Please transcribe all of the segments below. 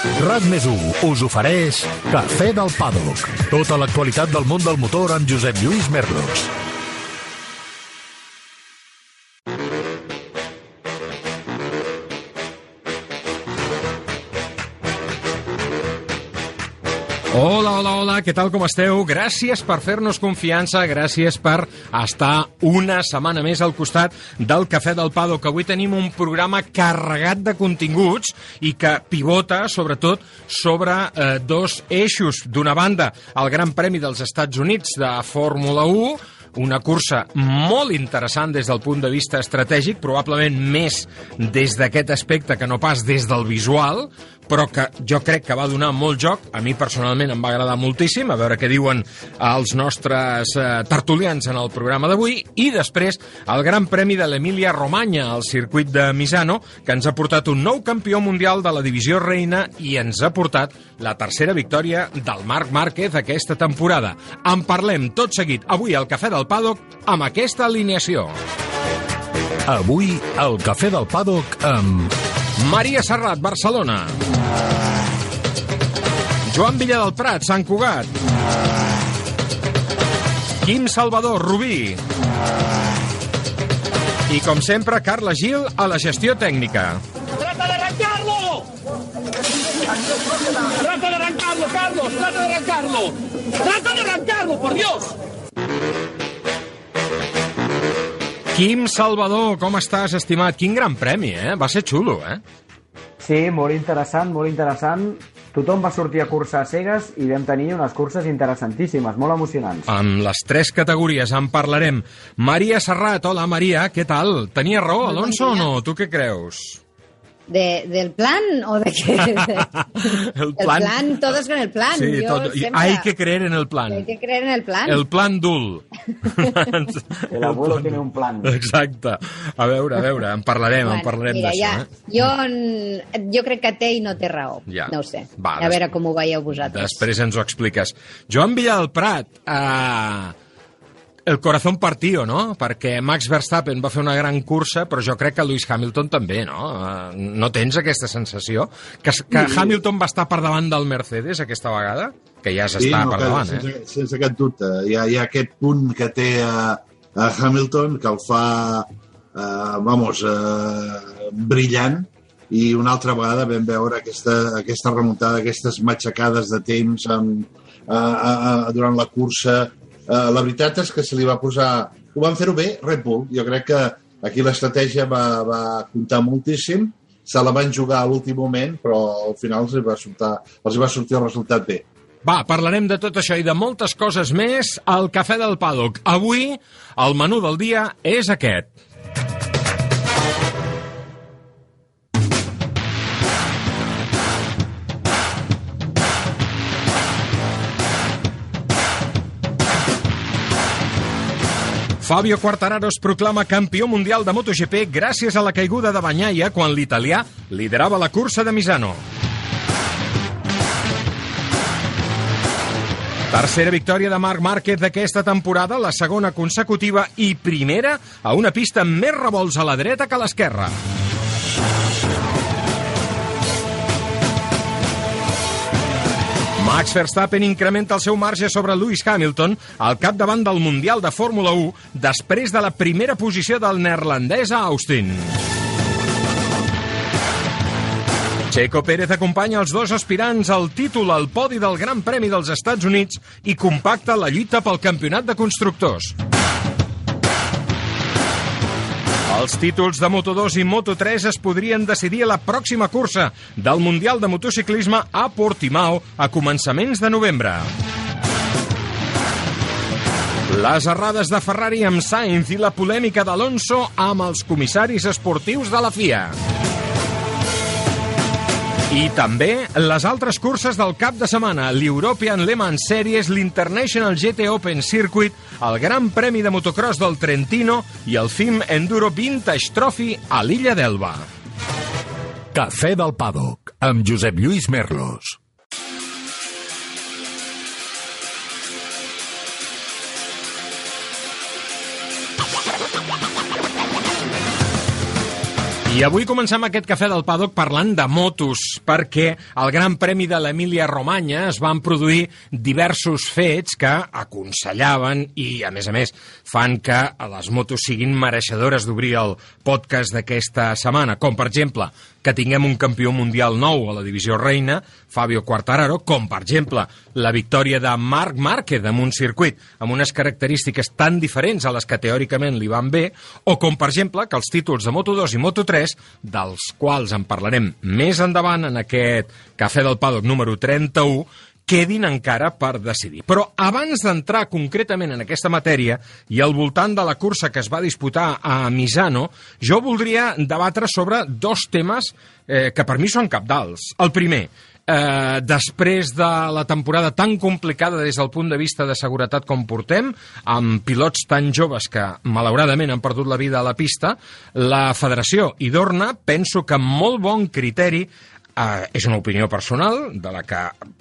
RAC més us ofereix Cafè del Pàdoc. Tota l'actualitat del món del motor amb Josep Lluís Merlos. Hola, què tal, com esteu? Gràcies per fer-nos confiança, gràcies per estar una setmana més al costat del Cafè del Pado, que avui tenim un programa carregat de continguts i que pivota, sobretot, sobre eh, dos eixos. D'una banda, el Gran Premi dels Estats Units de Fórmula 1, una cursa molt interessant des del punt de vista estratègic, probablement més des d'aquest aspecte que no pas des del visual, però que jo crec que va donar molt joc. A mi personalment em va agradar moltíssim, a veure què diuen els nostres eh, tertulians en el programa d'avui, i després el Gran Premi de l'Emília Romanya al circuit de Misano, que ens ha portat un nou campió mundial de la divisió reina i ens ha portat la tercera victòria del Marc Márquez aquesta temporada. En parlem tot seguit avui al Cafè del Paddock amb aquesta alineació. Avui, al Cafè del Pàdoc amb... Maria Serrat, Barcelona. Joan Villa del Prat, Sant Cugat. Quim Salvador, Rubí. I com sempre, Carla Gil a la gestió tècnica. ¡Trata de arrancarlo! ¡Trata de arrancarlo, Carlos! ¡Trata de arrancarlo! ¡Trata de arrancarlo, por Dios! Quim Salvador, com estàs, estimat? Quin gran premi, eh? Va ser xulo, eh? Sí, molt interessant, molt interessant. Tothom va sortir a cursa a cegues i vam tenir unes curses interessantíssimes, molt emocionants. Amb les tres categories en parlarem. Maria Serrat, hola Maria, què tal? Tenia raó, Alonso, o no? Tu què creus? De, ¿Del plan o de qué? El plan. todos con el plan. Sí, Yo tot, siempre- hay que creer en el plan. hay que creer en el plan. El plan Dul. El abuelo tiene un plan. Exacte. A veure, a veure, en parlarem, en Bueno, parlarem mira, d'això. ja, Eh? jo, jo crec que té i no té raó. Ja. No ho sé. Va, a des- veure com ho veieu vosaltres. Després ens ho expliques. Joan Villa del Prat, eh, el corazón partido, no? Perquè Max Verstappen va fer una gran cursa, però jo crec que Lewis Hamilton també, no? Eh, no tens aquesta sensació? Que, que Hamilton va estar per davant del Mercedes aquesta vegada? Que ja s'està per que davant, eh? sense, sense cap dubte. Hi ha, hi ha aquest punt que té a, a Hamilton que el fa, eh, vamos, eh, brillant i una altra vegada vam veure aquesta, aquesta remuntada, aquestes matxacades de temps amb, eh, eh, durant la cursa. Eh, la veritat és que se li va posar... Ho van fer-ho bé, Red Bull. Jo crec que aquí l'estratègia va, va comptar moltíssim, se la van jugar a l'últim moment, però al final els va, sortir, els va sortir el resultat bé. Va, parlarem de tot això i de moltes coses més al Cafè del Paddock. Avui, el menú del dia és aquest. Fabio Quartararo es proclama campió mundial de MotoGP gràcies a la caiguda de Banyaia quan l'italià liderava la cursa de Misano. Tercera victòria de Marc Márquez d'aquesta temporada, la segona consecutiva i primera a una pista amb més revolts a la dreta que a l'esquerra. Max Verstappen incrementa el seu marge sobre Lewis Hamilton al capdavant del Mundial de Fórmula 1 després de la primera posició del neerlandès a Austin. Checo Pérez acompanya els dos aspirants al títol al podi del Gran Premi dels Estats Units i compacta la lluita pel campionat de constructors. Els títols de Moto2 i Moto3 es podrien decidir a la pròxima cursa del Mundial de Motociclisme a Portimao a començaments de novembre. Les errades de Ferrari amb Sainz i la polèmica d'Alonso amb els comissaris esportius de la FIA. I també les altres curses del cap de setmana, l'European Le Mans Series, l'International GT Open Circuit, el Gran Premi de Motocross del Trentino i el FIM Enduro Vintage Trophy a l'illa d'Elba. Cafè del Pàdoc amb Josep Lluís Merlos. I avui comencem aquest cafè del paddock parlant de motos, perquè al Gran Premi de l'Emília Romanya es van produir diversos fets que aconsellaven i, a més a més, fan que les motos siguin mereixedores d'obrir el podcast d'aquesta setmana, com, per exemple, que tinguem un campió mundial nou a la divisió reina, Fabio Quartararo, com, per exemple, la victòria de Marc Márquez en un circuit amb unes característiques tan diferents a les que teòricament li van bé, o com, per exemple, que els títols de Moto2 i Moto3, dels quals en parlarem més endavant en aquest Cafè del Paddock número 31, quedin encara per decidir. Però abans d'entrar concretament en aquesta matèria i al voltant de la cursa que es va disputar a Misano, jo voldria debatre sobre dos temes eh, que per mi són capdals. El primer, eh, després de la temporada tan complicada des del punt de vista de seguretat com portem, amb pilots tan joves que malauradament han perdut la vida a la pista, la federació i Dorna penso que amb molt bon criteri Uh, és una opinió personal, de la que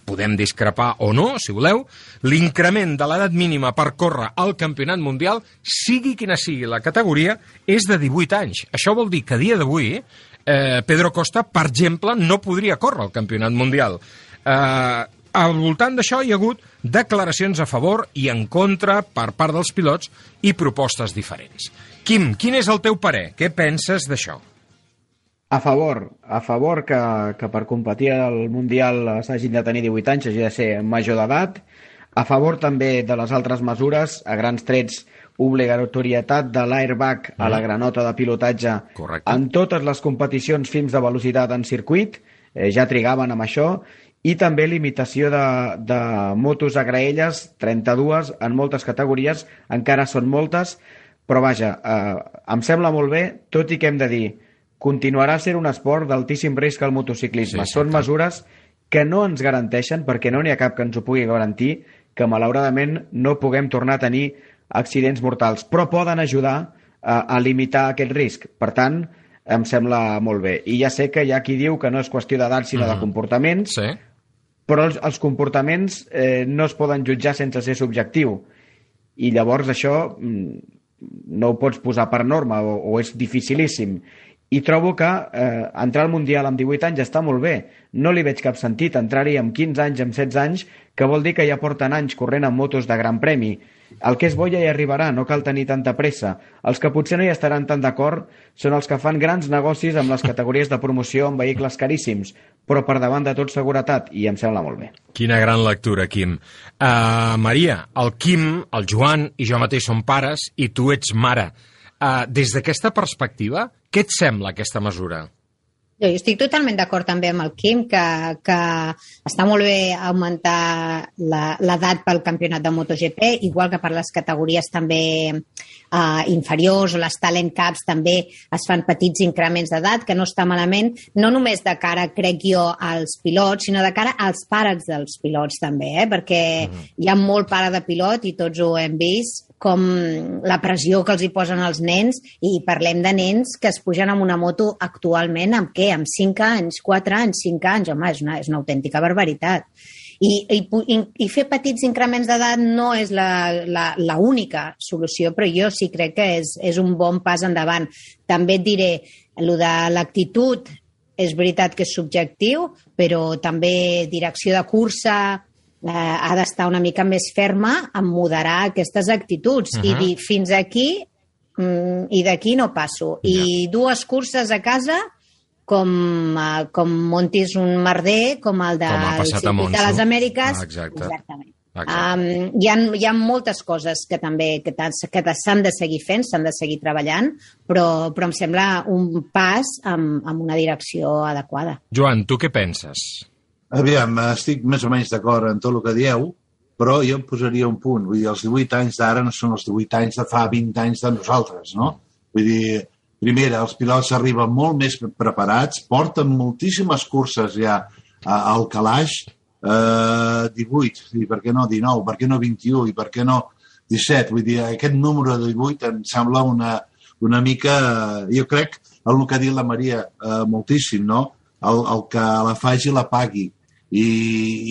podem discrepar o no, si voleu, l'increment de l'edat mínima per córrer al campionat mundial, sigui quina sigui la categoria, és de 18 anys. Això vol dir que a dia d'avui eh, Pedro Costa, per exemple, no podria córrer al campionat mundial. Eh, al voltant d'això hi ha hagut declaracions a favor i en contra per part dels pilots i propostes diferents. Quim, quin és el teu parer? Què penses d'això? A favor, a favor que, que per competir al Mundial s'hagin de tenir 18 anys, hagi de ser major d'edat. A favor també de les altres mesures, a grans trets, obligatorietat de l'airbag a la granota de pilotatge Correcte. en totes les competicions fins de velocitat en circuit, eh, ja trigaven amb això, i també limitació de, de motos a graelles, 32 en moltes categories, encara són moltes, però vaja, eh, em sembla molt bé, tot i que hem de dir, continuarà sent un esport d'altíssim risc al motociclisme. Sí, Són mesures que no ens garanteixen, perquè no n'hi ha cap que ens ho pugui garantir, que malauradament no puguem tornar a tenir accidents mortals, però poden ajudar a, a limitar aquest risc. Per tant, em sembla molt bé. I ja sé que hi ha qui diu que no és qüestió d'edat, sinó de comportaments, Sí? però els, els comportaments eh, no es poden jutjar sense ser subjectiu. I llavors això mm, no ho pots posar per norma o, o és dificilíssim. I trobo que eh, entrar al Mundial amb 18 anys està molt bé. No li veig cap sentit entrar-hi amb 15 anys, amb 16 anys, que vol dir que ja porten anys corrent amb motos de gran premi. El que és bo ja hi arribarà, no cal tenir tanta pressa. Els que potser no hi estaran tan d'acord són els que fan grans negocis amb les categories de promoció amb vehicles caríssims, però per davant de tot seguretat, i em sembla molt bé. Quina gran lectura, Quim. Uh, Maria, el Quim, el Joan i jo mateix som pares i tu ets mare. Uh, des d'aquesta perspectiva, què et sembla aquesta mesura? Jo estic totalment d'acord també amb el Quim, que, que està molt bé augmentar la- l'edat pel campionat de MotoGP, igual que per les categories també eh, inferiors o les talent caps també es fan petits increments d'edat, que no està malament, no només de cara, crec jo, als pilots, sinó de cara als pares dels pilots també, eh? perquè hi ha molt pare de pilot i tots ho hem vist, com la pressió que els hi posen els nens i parlem de nens que es pugen amb una moto actualment amb què? Amb 5 anys, 4 anys, 5 anys? Home, és una, és una autèntica barbaritat. I, i, i, fer petits increments d'edat no és la, la, la única solució, però jo sí crec que és, és un bon pas endavant. També et diré, el de l'actitud és veritat que és subjectiu, però també direcció de cursa eh, ha d'estar una mica més ferma en moderar aquestes actituds uh -huh. i dir fins aquí mm, i d'aquí no passo. I dues curses a casa com, uh, com montis un merder, com el de Com ha passat a circuit de les Amèriques. Ah, exacte. Exactament. Exacte. Um, hi, ha, hi ha moltes coses que també que que s'han de seguir fent, s'han de seguir treballant, però, però em sembla un pas amb, amb una direcció adequada. Joan, tu què penses? Aviam, estic més o menys d'acord en tot el que dieu, però jo em posaria un punt. Vull dir, els 18 anys d'ara no són els 18 anys de fa 20 anys de nosaltres, no? Vull dir, primera, els pilots arriben molt més preparats, porten moltíssimes curses ja al calaix, eh, 18, i per què no 19, per què no 21, i per què no 17? Vull dir, aquest número de 18 em sembla una, una mica... Jo crec, el que ha dit la Maria, eh, moltíssim, no? El, el que la faci la pagui i,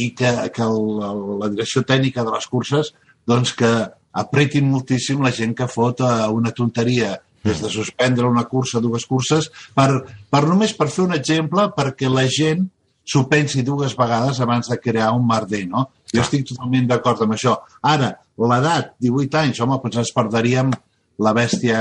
i que, que el, el, la direcció tècnica de les curses doncs que apretin moltíssim la gent que fot eh, una tonteria des de suspendre una cursa, dues curses, per, per només per fer un exemple perquè la gent s'ho pensi dues vegades abans de crear un merder, no? Jo estic totalment d'acord amb això. Ara, l'edat, 18 anys, home, doncs ens perdríem la bèstia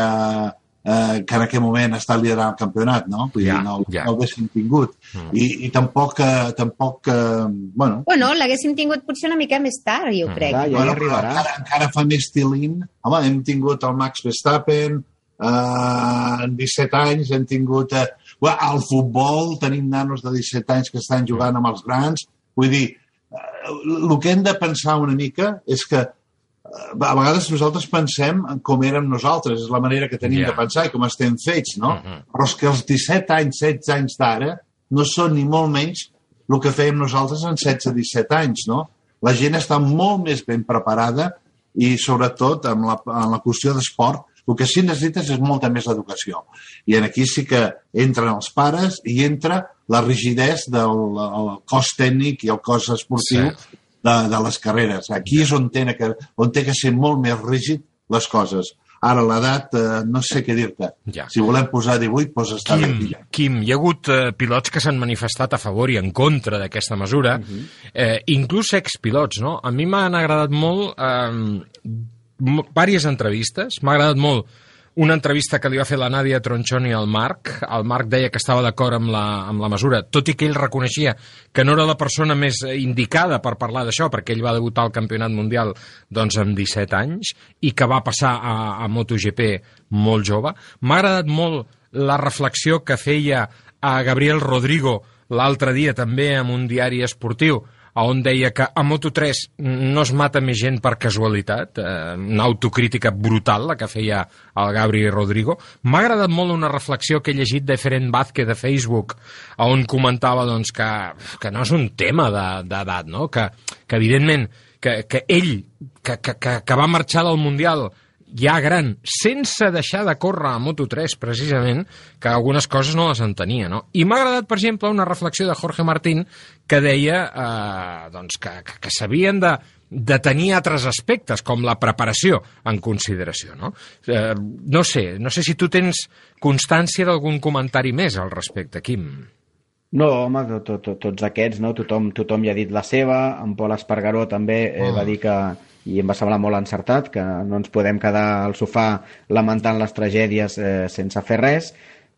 eh, que en aquell moment està liderant el campionat, no? Vull Ja, dir, no, ja. no ho haguéssim tingut. Mm. I, I tampoc, eh, tampoc eh, bueno, Bueno, l'haguéssim tingut potser una mica més tard, jo crec. Clar, ja hi bueno, però arribarà. encara, encara fa més tilín. Home, hem tingut el Max Verstappen, eh, en 17 anys hem tingut... Eh, bueno, al futbol tenim nanos de 17 anys que estan jugant amb els grans. Vull dir, eh, el que hem de pensar una mica és que a vegades nosaltres pensem en com érem nosaltres, és la manera que tenim Ja. de pensar i com estem fets, no? Mhm. Però és que els 17 anys, 16 anys d'ara no són ni molt menys el que fèiem nosaltres en 16-17 anys, no? La gent està molt més ben preparada i, sobretot, amb la, amb la qüestió d'esport, el que sí necessites és molta més educació. I en aquí sí que entren els pares i entra la rigidesa del el cos tècnic i el cos esportiu Cert. De, de les carreres. Aquí és on té, que, on té que ser molt més rígid les coses. Ara, l'edat, eh, no sé què dir-te. Ja. Si volem posar 18, doncs està Quim, bé. Quim, hi ha hagut eh, pilots que s'han manifestat a favor i en contra d'aquesta mesura, eh, inclús expilots, no? A mi m'han agradat molt eh, diverses entrevistes, m'ha agradat molt una entrevista que li va fer la Nàdia Tronchoni al Marc. El Marc deia que estava d'acord amb, la, amb la mesura, tot i que ell reconeixia que no era la persona més indicada per parlar d'això, perquè ell va debutar al Campionat Mundial doncs, amb 17 anys i que va passar a, a MotoGP molt jove. M'ha agradat molt la reflexió que feia a Gabriel Rodrigo l'altre dia també en un diari esportiu, on deia que a Moto3 no es mata més gent per casualitat, eh, una autocrítica brutal la que feia el Gabri Rodrigo. M'ha agradat molt una reflexió que he llegit de Feren Vázquez de Facebook, on comentava doncs, que, que no és un tema de- d'edat, no? que, que evidentment que, que ell, que, que, que va marxar del Mundial ja gran, sense deixar de córrer a Moto3, precisament, que algunes coses no les entenia, no? I m'ha agradat, per exemple, una reflexió de Jorge Martín que deia eh, doncs que, que, que s'havien de, de tenir altres aspectes, com la preparació en consideració, no? Eh, no sé, no sé si tu tens constància d'algun comentari més al respecte, Quim. No, home, to, to, to, tots aquests, no? Tothom, tothom hi ha dit la seva, en Pol Espargaró també eh, va dir que, i em va semblar molt encertat, que no ens podem quedar al sofà lamentant les tragèdies eh, sense fer res,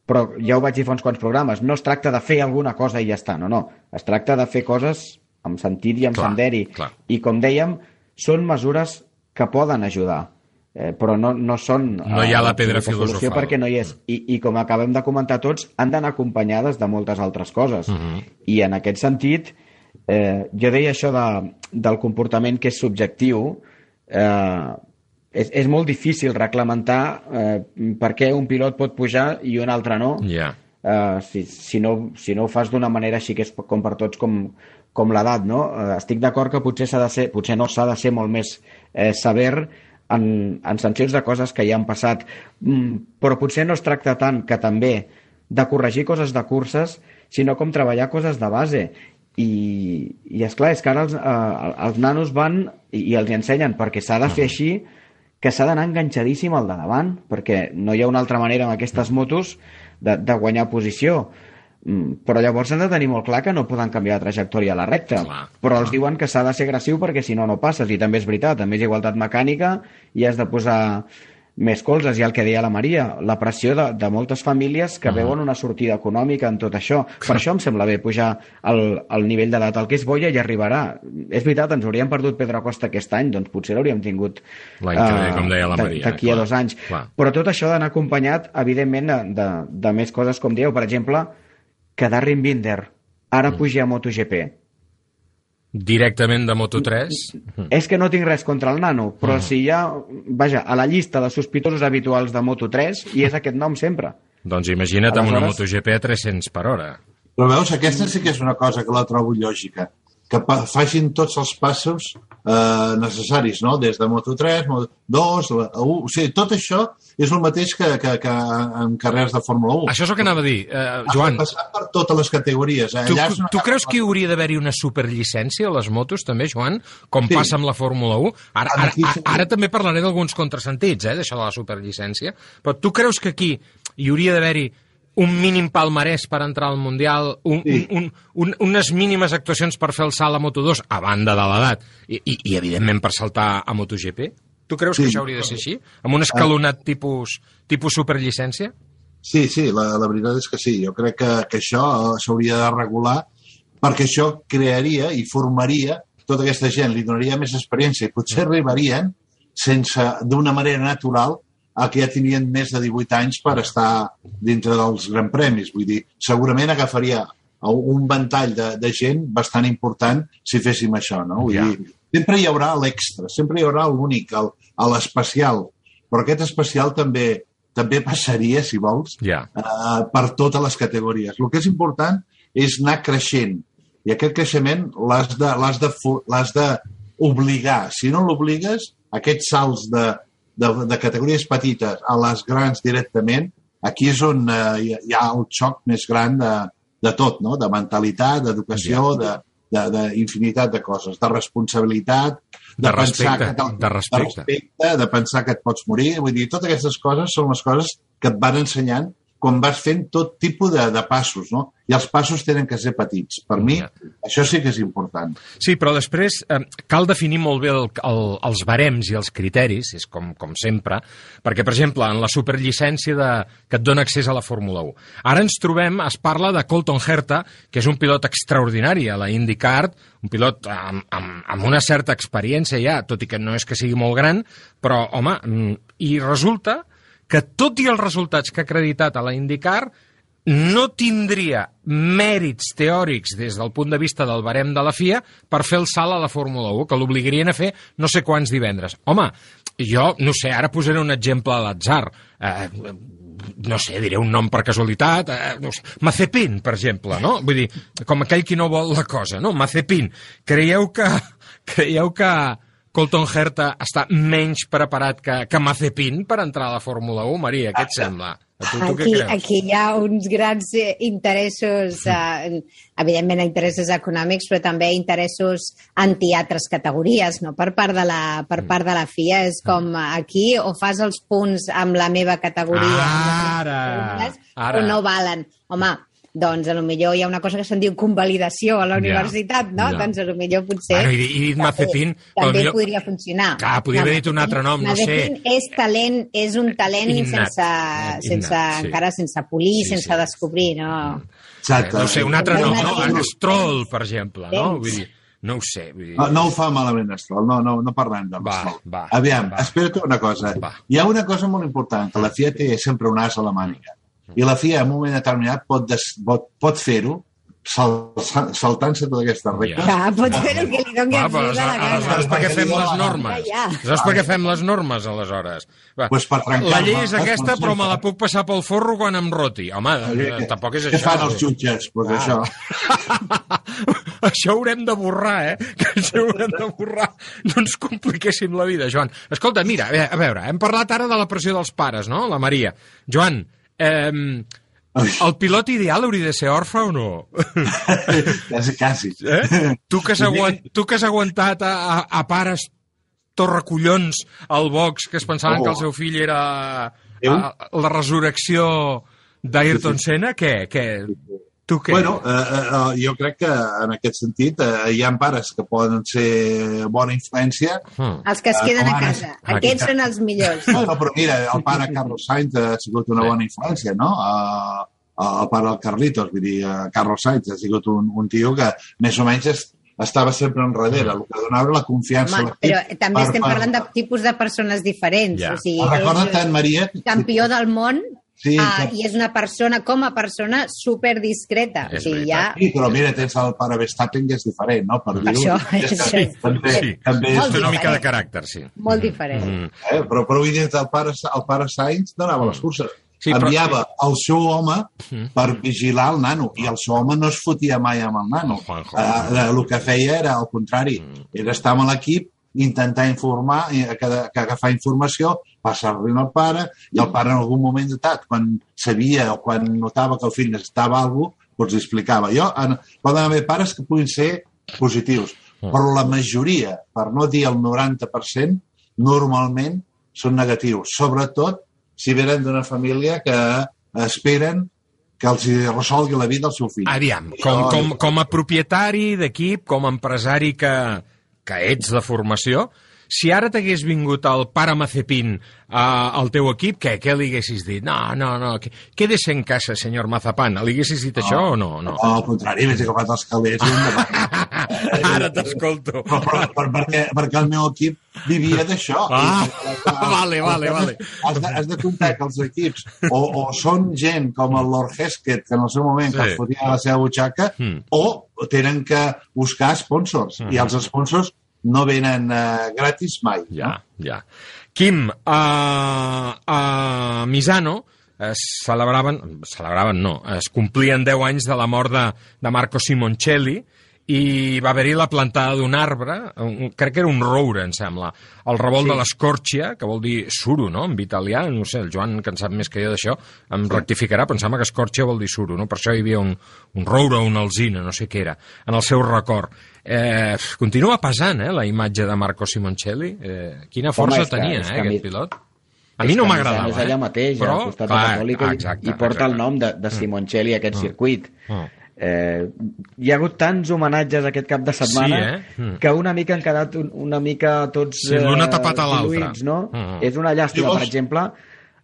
però ja ho vaig dir fa uns quants programes, no es tracta de fer alguna cosa i ja està, no, no. Es tracta de fer coses amb sentit i amb Clar, senderi. clar. I com dèiem, són mesures que poden ajudar, eh, però no, no són... No hi ha eh, la pedra l'absoluta solució filosofal. Perquè no hi és. I, I com acabem de comentar tots, han d'anar acompanyades de moltes altres coses. Mhm. I en aquest sentit, eh, jo deia això de, del comportament que és subjectiu, eh, és, és molt difícil reglamentar eh, per què un pilot pot pujar i un altre no. Ja. Uh, si, si, no, si no ho fas d'una manera així que és com per tots com, com l'edat, no? Uh, estic d'acord que potser s'ha de ser, potser no s'ha de ser molt més eh, sever en, en sancions de coses que ja han passat, mm, però potser no es tracta tant que també de corregir coses de curses, sinó com treballar coses de base. I, i és clar, és que ara els, eh, els nanos van i, i els ensenyen perquè s'ha de fer així que s'ha d'anar enganxadíssim al de davant, perquè no hi ha una altra manera amb aquestes motos de, de guanyar posició. Mm, Però llavors han de tenir molt clar que no poden canviar de trajectòria a la recta. Clar, però els diuen que s'ha de ser agressiu perquè si no, no passes. I també és veritat, també és igualtat mecànica i has de posar més colzes. I el que deia la Maria, la pressió de, de moltes famílies que veuen una sortida econòmica en tot això. Per això em sembla bé pujar el, el nivell d'edat. El que és boia ja arribarà. És veritat, ens hauríem perdut Pedro Acosta aquest any, doncs potser l'hauríem tingut L'any que ve, eh, com deia la Maria, d'aquí a dos anys. clar. Però tot això ha d'anar acompanyat, evidentment, de, de, de més coses, com dieu. Per exemple, que Darren Binder ara pugi a MotoGP. Directament de Moto3? És que no tinc res contra el nano, però si hi ha, vaja, a la llista de sospitosos habituals de Moto3 hi és aquest nom sempre. Doncs imagina't amb una Aleshores- MotoGP a 300 per hora. Però veus, aquesta sí que és una cosa que la trobo lògica. Que facin tots els passos eh, necessaris, no? Des de Moto3, Moto2, la 1... O sigui, tot això és el mateix que, que, que en carrers de Fórmula 1. Això és el que anava a dir. Eh, Joan, Passar per totes les categories. Eh? tu, Allà una tu creus que hi hauria d'haver-hi una superllicència a les motos, també, Joan? Com Sí. passa amb la Fórmula 1? Ara, ara, ara, ara també parlaré d'alguns contrasentits, eh, d'això de la superllicència. Però tu creus que aquí hi hauria d'haver-hi un mínim palmarès per entrar al Mundial, un, Sí. un, un, un, unes mínimes actuacions per fer el salt a Moto2, a banda de l'edat, i, i, i evidentment per saltar a MotoGP? Tu creus que Sí. això hauria de ser així? Amb un escalonat tipus, tipus superllicència? Sí, sí, la, la veritat és que sí. Jo crec que, que això s'hauria de regular perquè això crearia i formaria tota aquesta gent, li donaria més experiència i potser arribarien sense, d'una manera natural, que ja tenien més de 18 anys per estar dintre dels Gran Premis. Vull dir, segurament agafaria un ventall de, de gent bastant important si féssim això, no? Vull Ja. dir, sempre hi haurà l'extra, sempre hi haurà l'únic, l'especial, però aquest especial també també passaria, si vols, Ja. eh, per totes les categories. El que és important és anar creixent i aquest creixement l'has de, l'has de, fo- l'has de obligar. Si no l'obligues, aquests salts de, de, de categories petites a les grans directament, aquí és on eh, hi ha- el xoc més gran de, de tot, no? de mentalitat, d'educació, de de, d'infinitat de coses, de responsabilitat, de, De pensar respecte, que te'l- de respecte. de respecte, de pensar que et pots morir. Vull dir, totes aquestes coses són les coses que et van ensenyant quan vas fent tot tipus de, de passos, no? I els passos tenen que ser petits. Per mi, Ja. això sí que és important. Sí, però després eh, cal definir molt bé el, el, els barems i els criteris, és com, com sempre, perquè, per exemple, en la superllicència de, que et dona accés a la Fórmula 1. Ara ens trobem, es parla de Colton Herta, que és un pilot extraordinari a la IndyCar, un pilot amb, amb, amb una certa experiència ja, tot i que no és que sigui molt gran, però, home, mm, i resulta que tot i els resultats que ha acreditat a la IndyCar, no tindria mèrits teòrics des del punt de vista del barem de la FIA per fer el salt a la Fórmula 1, que l'obligarien a fer no sé quants divendres. Home, jo, no sé, ara posaré un exemple a l'atzar. Eh, no sé, diré un nom per casualitat, eh, no sé, Mazepin, per exemple, no? Vull dir, com aquell qui no vol la cosa, no? Mazepin. Creieu que, creieu que Colton Herta està menys preparat que, que Mazepin per entrar a la Fórmula 1? Maria, què et sembla? A tu, tu Aquí, creus? aquí hi ha uns grans eh, interessos, eh, evidentment interessos econòmics, però també interessos anti-altres categories, no? Per part de la, per Mm. part de la FIA és com aquí o fas els punts amb la meva categoria les Ara, ara. o no valen. Home, doncs a lo millor hi ha una cosa que se'n diu convalidació a la Ja, universitat, no? ja. Doncs a lo millor potser... Bueno, i, i dit Mazepin... també, també podria funcionar. Clar, podria haver dit un altre nom, no sé. És talent, és un talent Innat. sense, Innat, sense sí. encara sense polir, Sí, sense sí. descobrir, no? Exacte. No sé, un altre nom, no? Stroll, per exemple, no? Vull dir, no ho sé. Vull dir... No, no ho fa malament, Estrol. No, no, no parlem de va, Aviam, va. espera't una cosa. Va. Hi ha una cosa molt important, que la FIA té sempre un as a la màniga. I la FIA, en un moment determinat, pot, des, pot, pot fer-ho sal, sal, saltant-se totes aquestes regles. Que pot fer el que li doni Va, a la gana. aleshores per què fem les normes? Ja, ja. Aleshores per què fem les normes, aleshores? Va, Pues per la llei és aquesta, però me la puc passar pel forro quan em roti. Home, eh, tampoc és Què això. fan els jutges? Pues Ah. això. això haurem de borrar, eh? Que això haurem de borrar. No ens compliquéssim la vida, Joan. Escolta, mira, a veure, hem parlat ara de la pressió dels pares, no? La Maria. Joan, eh, el pilot ideal hauria de ser orfe o no? quasi, quasi. Eh? Tu, que has aguant, tu que has aguantat a, a, a pares torrecollons al box que es pensaven Oh. que el seu fill era a, a, la resurrecció d'Ayrton Senna, què? què? Tu què? Bueno, eh, eh, jo crec que en aquest sentit eh, hi ha pares que poden ser bona influència. Hmm. Els que es queden a Home, casa. aquí. Aquests són els millors. No, no, però mira, el pare Carlos Sainz ha sigut una bona influència, no? Uh, el pare del Carlitos, vull dir, uh, Carlos Sainz ha sigut un, un tio que més o menys es, estava sempre enrere, el que donava la confiança. Home, a l'equip però també per- estem per- parlant de tipus de persones diferents. Ja. O sigui, Recorda't és tant, Maria... campió del món Sí, ah, i és una persona, com a persona, super discreta. És o sigui, ja... Sí, però mira, tens el pare Verstappen que és diferent, no? Per dir-ho. això, És això. també, Sí, també és, Té una mica de caràcter, sí. Molt diferent. Mm. eh? però, però vull dir, el pare, el pare Sainz donava les curses. Sí, però- enviava el seu home Mm. per vigilar el nano i el seu home no es fotia mai amb el nano. Juanjo. Eh, el que feia era el contrari, Mm. era estar amb l'equip, intentar informar, i que, que agafar informació, passar-li al pare, i el pare en algun moment datat, quan sabia o quan notava que el fill necessitava alguna cosa, doncs li explicava. Jo, en, poden haver pares que puguin ser positius, Mm. però la majoria, per no dir el 90%, normalment són negatius, sobretot si venen d'una família que esperen que els resolgui la vida al seu fill. Aviam, com, com, com a propietari d'equip, com a empresari que, que ets de formació, si ara t'hagués vingut el pare Mazepin uh, al teu equip, què, què li haguessis dit? No, no, no, que- quédese en casa, senyor Mazapán. Li haguessis dit això o no? no? No, al contrari, m'he agafat els calés. Ara t'escolto. perquè, perquè el meu equip vivia d'això. Ah, vale, vale, vale. Has de, has de comptar que els equips o, o són gent com el Lord Heskett, que en el seu moment Sí. sí. es fotia a la seva butxaca, Mm. o tenen que buscar sponsors. Mm. I els sponsors no venen uh, gratis mai. Ja, ja. Quim, a, a Misano es celebraven, celebraven no, es complien 10 anys de la mort de, de Marco Simoncelli i va haver-hi la plantada d'un arbre, un, crec que era un roure, em sembla, el revolt sí. de l'escorxia, que vol dir suro, no?, en italià, no sé, el Joan, que en sap més que jo d'això, em rectificarà, però em sembla que escorxia vol dir suro, no?, per això hi havia un, un roure o una alzina, no sé què era, en el seu record. Eh, continua pesant, eh, la imatge de Marco Simoncelli. Eh, quina força que- tenia, eh, que a mi- aquest pilot. A mi no m'agradava, És allà eh? mateix, però, al costat clar, de Catòlica, exacte, i, i porta exacte. el nom de, de Simoncelli, aquest circuit. Mm. Eh, hi ha hagut tants homenatges aquest cap de setmana Sí, eh? Mm. que una mica han quedat un, una mica tots Sí, l'un ha tapat a l'altre. diluïts, no? Mm. És una llàstima, Llavors- per exemple,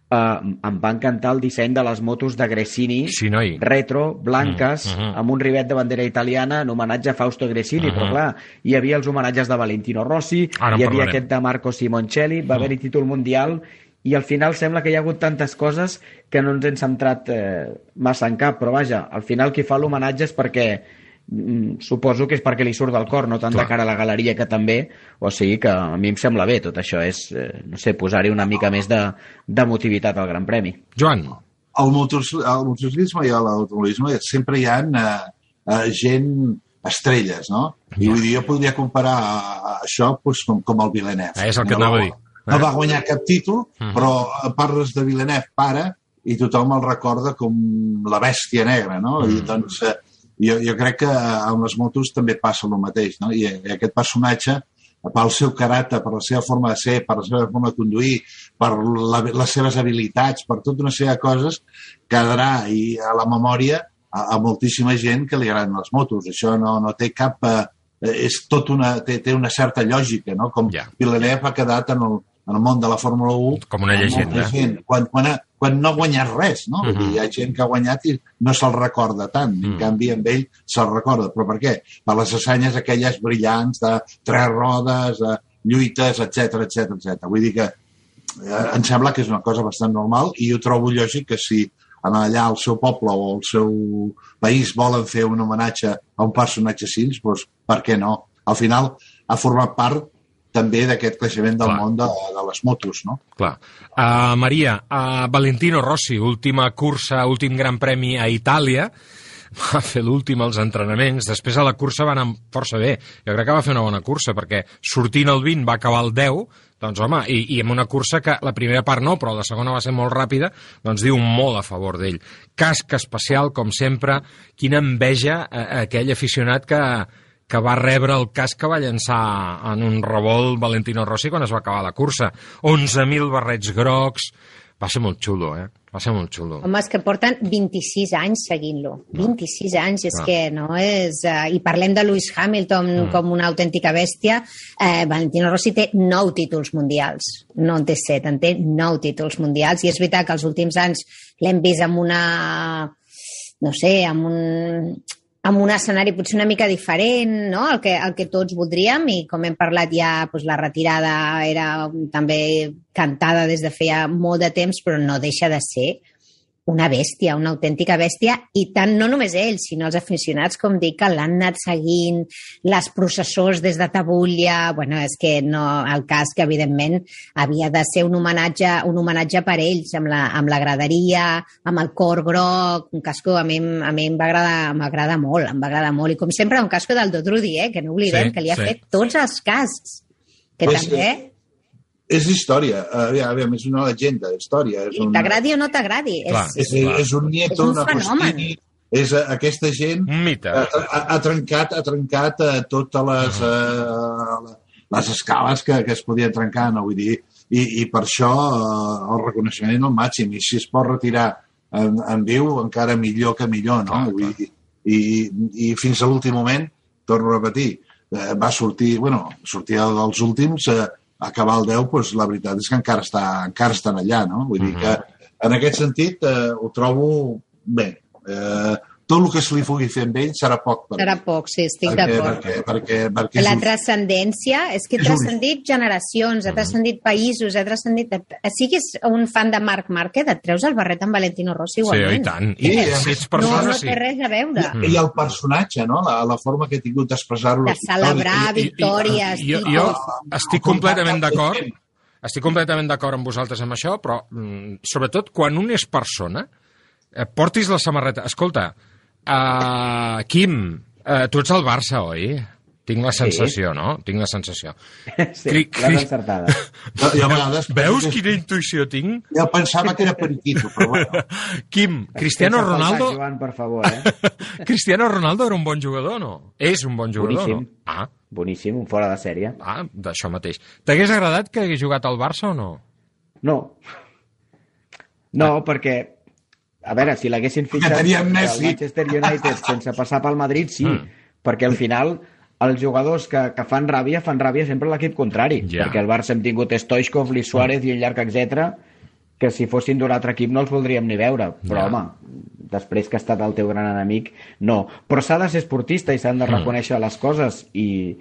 eh, em va encantar el disseny de les motos de Gresini, Sí, noi. retro, blanques, Mm, mhm. amb un rivet de bandera italiana en homenatge a Fausto Gresini, però Mhm. clar, hi havia els homenatges de Valentino Rossi, Ara hi havia parlarem. aquest de Marco Simoncelli, va haver-hi títol mundial i al final sembla que hi ha hagut tantes coses que no ens hem centrat eh, massa en cap, però vaja, al final qui fa l'homenatge és perquè mm, suposo que és perquè li surt del cor, no tant Clar. de cara a la galeria que també, o sigui que a mi em sembla bé tot això, és, eh, no sé, posar-hi una mica més de, de motivitat al Gran Premi. Joan, al, motos, al motociclisme i a l'automobilisme sempre hi ha uh, uh, gent estrelles, no? I vull dir, jo podria comparar uh, això pues, com, com el Villeneuve. Ah, és el que no, anava a dir. No va guanyar cap títol, Mhm. però eh, parles de Villeneuve, pare, i tothom el recorda com la bèstia negra, no? I Mhm. doncs eh, jo, jo crec que amb les motos també passa el mateix, no? I, i aquest personatge pel seu caràcter, per la seva forma de ser, per la seva forma de conduir, per la, les seves habilitats, per tota una sèrie de coses, quedarà i a la memòria a, a moltíssima gent que li agraden les motos. Això no, no té cap... Eh, és tot una, té, té una certa lògica, no? Com yeah. Villeneuve ha quedat en el, en el món de la Fórmula 1 Com una llegenda. Gent, quan, quan, ha, quan no ha guanyat res, no? Uh Mhm. -huh. Hi ha gent que ha guanyat i no se'l recorda tant. En Mhm. canvi, amb ell se'l recorda. Però per què? Per les assanyes aquelles brillants de tres rodes, de lluites, etc etc etc. Vull dir que eh, em sembla que és una cosa bastant normal i jo trobo lògic que si allà al seu poble o al seu país volen fer un homenatge a un personatge així, doncs per què no? Al final ha format part també d'aquest creixement del Clar. món de, de les motos, no? Clar. Uh, Maria, uh, Valentino Rossi, última cursa, últim gran premi a Itàlia, va fer l'últim als entrenaments, després a la cursa va anar força bé. Jo crec que va fer una bona cursa, perquè sortint el 20 va acabar el 10, doncs home, i, i amb una cursa que la primera part no, però la segona va ser molt ràpida, doncs diu molt a favor d'ell. Casc especial, com sempre, quina enveja a, a aquell aficionat que, que va rebre el casc que va llançar en un revolt Valentino Rossi quan es va acabar la cursa. 11.000 barrets grocs... Va ser molt xulo, eh? Va ser molt xulo. Home, és que porten 26 anys seguint-lo. 26 anys, és No. que no és... Uh, I parlem de Lewis Hamilton mm. com una autèntica bèstia. Eh, Valentino Rossi té 9 títols mundials. No en té 7, en té 9 títols mundials. I és veritat que els últims anys l'hem vist amb una... No sé, amb un amb un escenari potser una mica diferent, no? el, que, el que tots voldríem, i com hem parlat ja, doncs la retirada era també cantada des de feia molt de temps, però no deixa de ser una bèstia, una autèntica bèstia, i tant no només ell, sinó els aficionats, com dic, que l'han anat seguint, les processors des de Tabulla, bueno, és que no, el cas que evidentment havia de ser un homenatge, un homenatge per ells, amb la, amb la graderia, amb el cor groc, un casco a mi, a mi em va agradar, m'agrada molt, em va agradar molt, i com sempre un casco del Dodrudi, eh, que no oblidem, Sí, que li ha sí. fet tots els cascs, que És- també, És història, aviam, aviam, és una llegenda, història. És un, t'agradi o no t'agradi, és, és, és un nieto, És un una fenomen. Agostini, és eh, aquesta gent Un ha, ha, ha trencat, ha trencat eh, totes les, eh, les escales que, que es podien trencar, no? Vull dir, i, i per això eh, el reconeixement al màxim, i si es pot retirar en, en viu, encara millor que millor, no? Clar, Vull dir, i, i fins a l'últim moment, torno a repetir, eh, va sortir, bueno, sortia dels últims, eh, acabar el 10, doncs la veritat és que encara, està, encara estan allà, no? Vull dir Mhm. que en aquest sentit eh, ho trobo bé. Eh, tot el que se li pugui fer amb ell serà poc per serà poc, sí, estic d'acord. perquè, perquè, perquè La és un- transcendència és que ha transcendit generacions, ha transcendit països, ha transcendit... Siguis un fan de Marc Márquez, et treus el barret amb Valentino Rossi Sí, igualment. i tant. Sí, I a si més, ets No, persona, no sí. té res a veure. I, I el personatge, no? La, la forma que ha tingut d'expressar-ho. De celebrar I- i- victòries, jo, jo estic completament d'acord estic completament d'acord amb vosaltres amb això, però mm, sobretot quan un és persona, eh, portis la samarreta. Escolta, uh, Quim, uh, tu ets al Barça, oi? Tinc la sensació, no? Tinc la sensació. Sí, Cri- l'has encertada. Jo, jo a vegades... Veus quina intuïció tinc? Jo pensava que era periquito, però bueno. Quim, Cristiano Ronaldo... Joan, per favor, eh? Cristiano Ronaldo era un bon jugador no? És un bon jugador, Boníssim. no? Ah, Boníssim, un fora de sèrie. ah d'això mateix. T'hagués agradat que hagués jugat al Barça o no? No. No, perquè, a veure, si l'haguessin fitxat del Messi. Manchester United sense passar pel Madrid, sí, Mm. perquè al final els jugadors que, que fan ràbia, fan ràbia sempre a l'equip contrari, Ja. perquè al Barça hem tingut Stoichkov, Luis Suárez i un llarg etc que si fossin d'un altre equip no els voldríem ni veure, però Ja. home, després que ha estat el teu gran enemic, no. Però s'ha de ser esportista i s'han de reconèixer les coses i,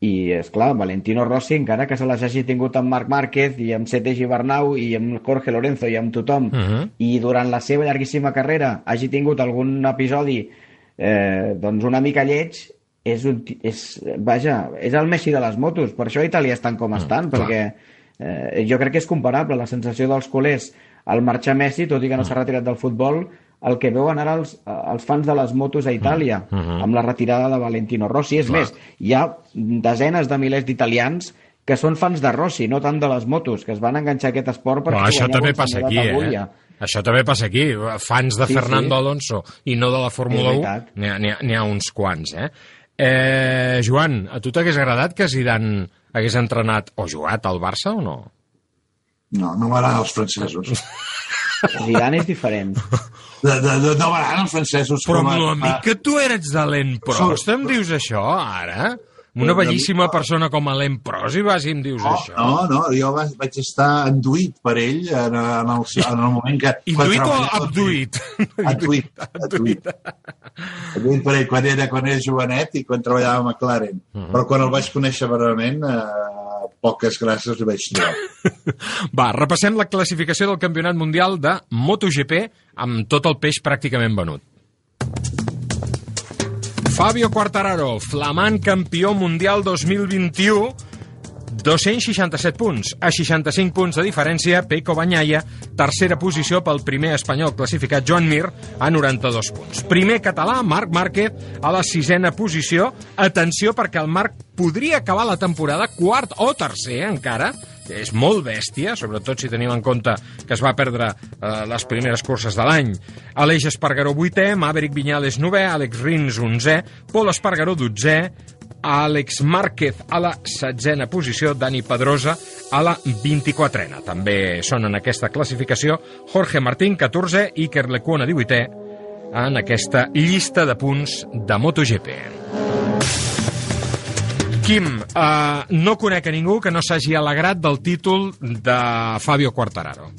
i és clar, Valentino Rossi, encara que se les hagi tingut amb Marc Márquez i amb Sete Gibernau i amb Jorge Lorenzo i amb tothom, Mhm. i durant la seva llarguíssima carrera hagi tingut algun episodi eh, doncs una mica lleig, és, un, és, vaja, és el Messi de les motos, per això a Itàlia estan com estan, clar. perquè eh, jo crec que és comparable la sensació dels culers al marxar Messi, tot i que no s'ha retirat del futbol, el que veuen ara els, els fans de les motos a Itàlia, Mhm. amb la retirada de Valentino Rossi. És Clar. més, hi ha desenes de milers d'italians que són fans de Rossi, no tant de les motos, que es van enganxar a aquest esport perquè Però això també passa aquí, eh? Això també passa aquí. Fans de Sí, Fernando sí. Alonso i no de la Fórmula És 1, veritat. n'hi ha, ha uns quants, eh? eh? Joan, a tu t'hagués agradat que Zidane hagués entrenat o jugat al Barça o no? No, no m'agraden els francesos. Zidane és diferent. De, de, de, no m'agraden els francesos. Però com a- amb l'amic que tu eres de l'Emprost, em dius això, ara? Una bellíssima persona com a l'Emprost i vas i em dius No, això? no, no, jo vaig, vaig estar enduït per ell en, en, el, en el moment que... Induït o abduït? Enduït, enduït. Enduït per ell quan era, quan era jovenet i quan treballava a McLaren. Mhm. Però quan el vaig conèixer verament, eh, poques gràcies li vaig trobar. Va, repassem la classificació del Campionat Mundial de MotoGP amb tot el peix pràcticament venut. Fabio Quartararo, flamant campió mundial 2021, 267 punts. A 65 punts de diferència, Peico Banyaia, tercera posició pel primer espanyol classificat, Joan Mir, a 92 punts. Primer català, Marc Márquez, a la sisena posició. Atenció, perquè el Marc podria acabar la temporada quart o tercer, encara, que és molt bèstia, sobretot si tenim en compte que es va perdre eh, les primeres curses de l'any. Aleix Espargaró, vuitè, Maverick Viñales, novè, Àlex Rins, onzè, Pol Espargaró, dotzè, Àlex Márquez a la setzena posició, Dani Pedrosa a la 24ena. També són en aquesta classificació Jorge Martín, 14, Iker Lecuona, 18è, en aquesta llista de punts de MotoGP. Quim, uh, no conec a ningú que no s'hagi alegrat del títol de Fabio Quartararo.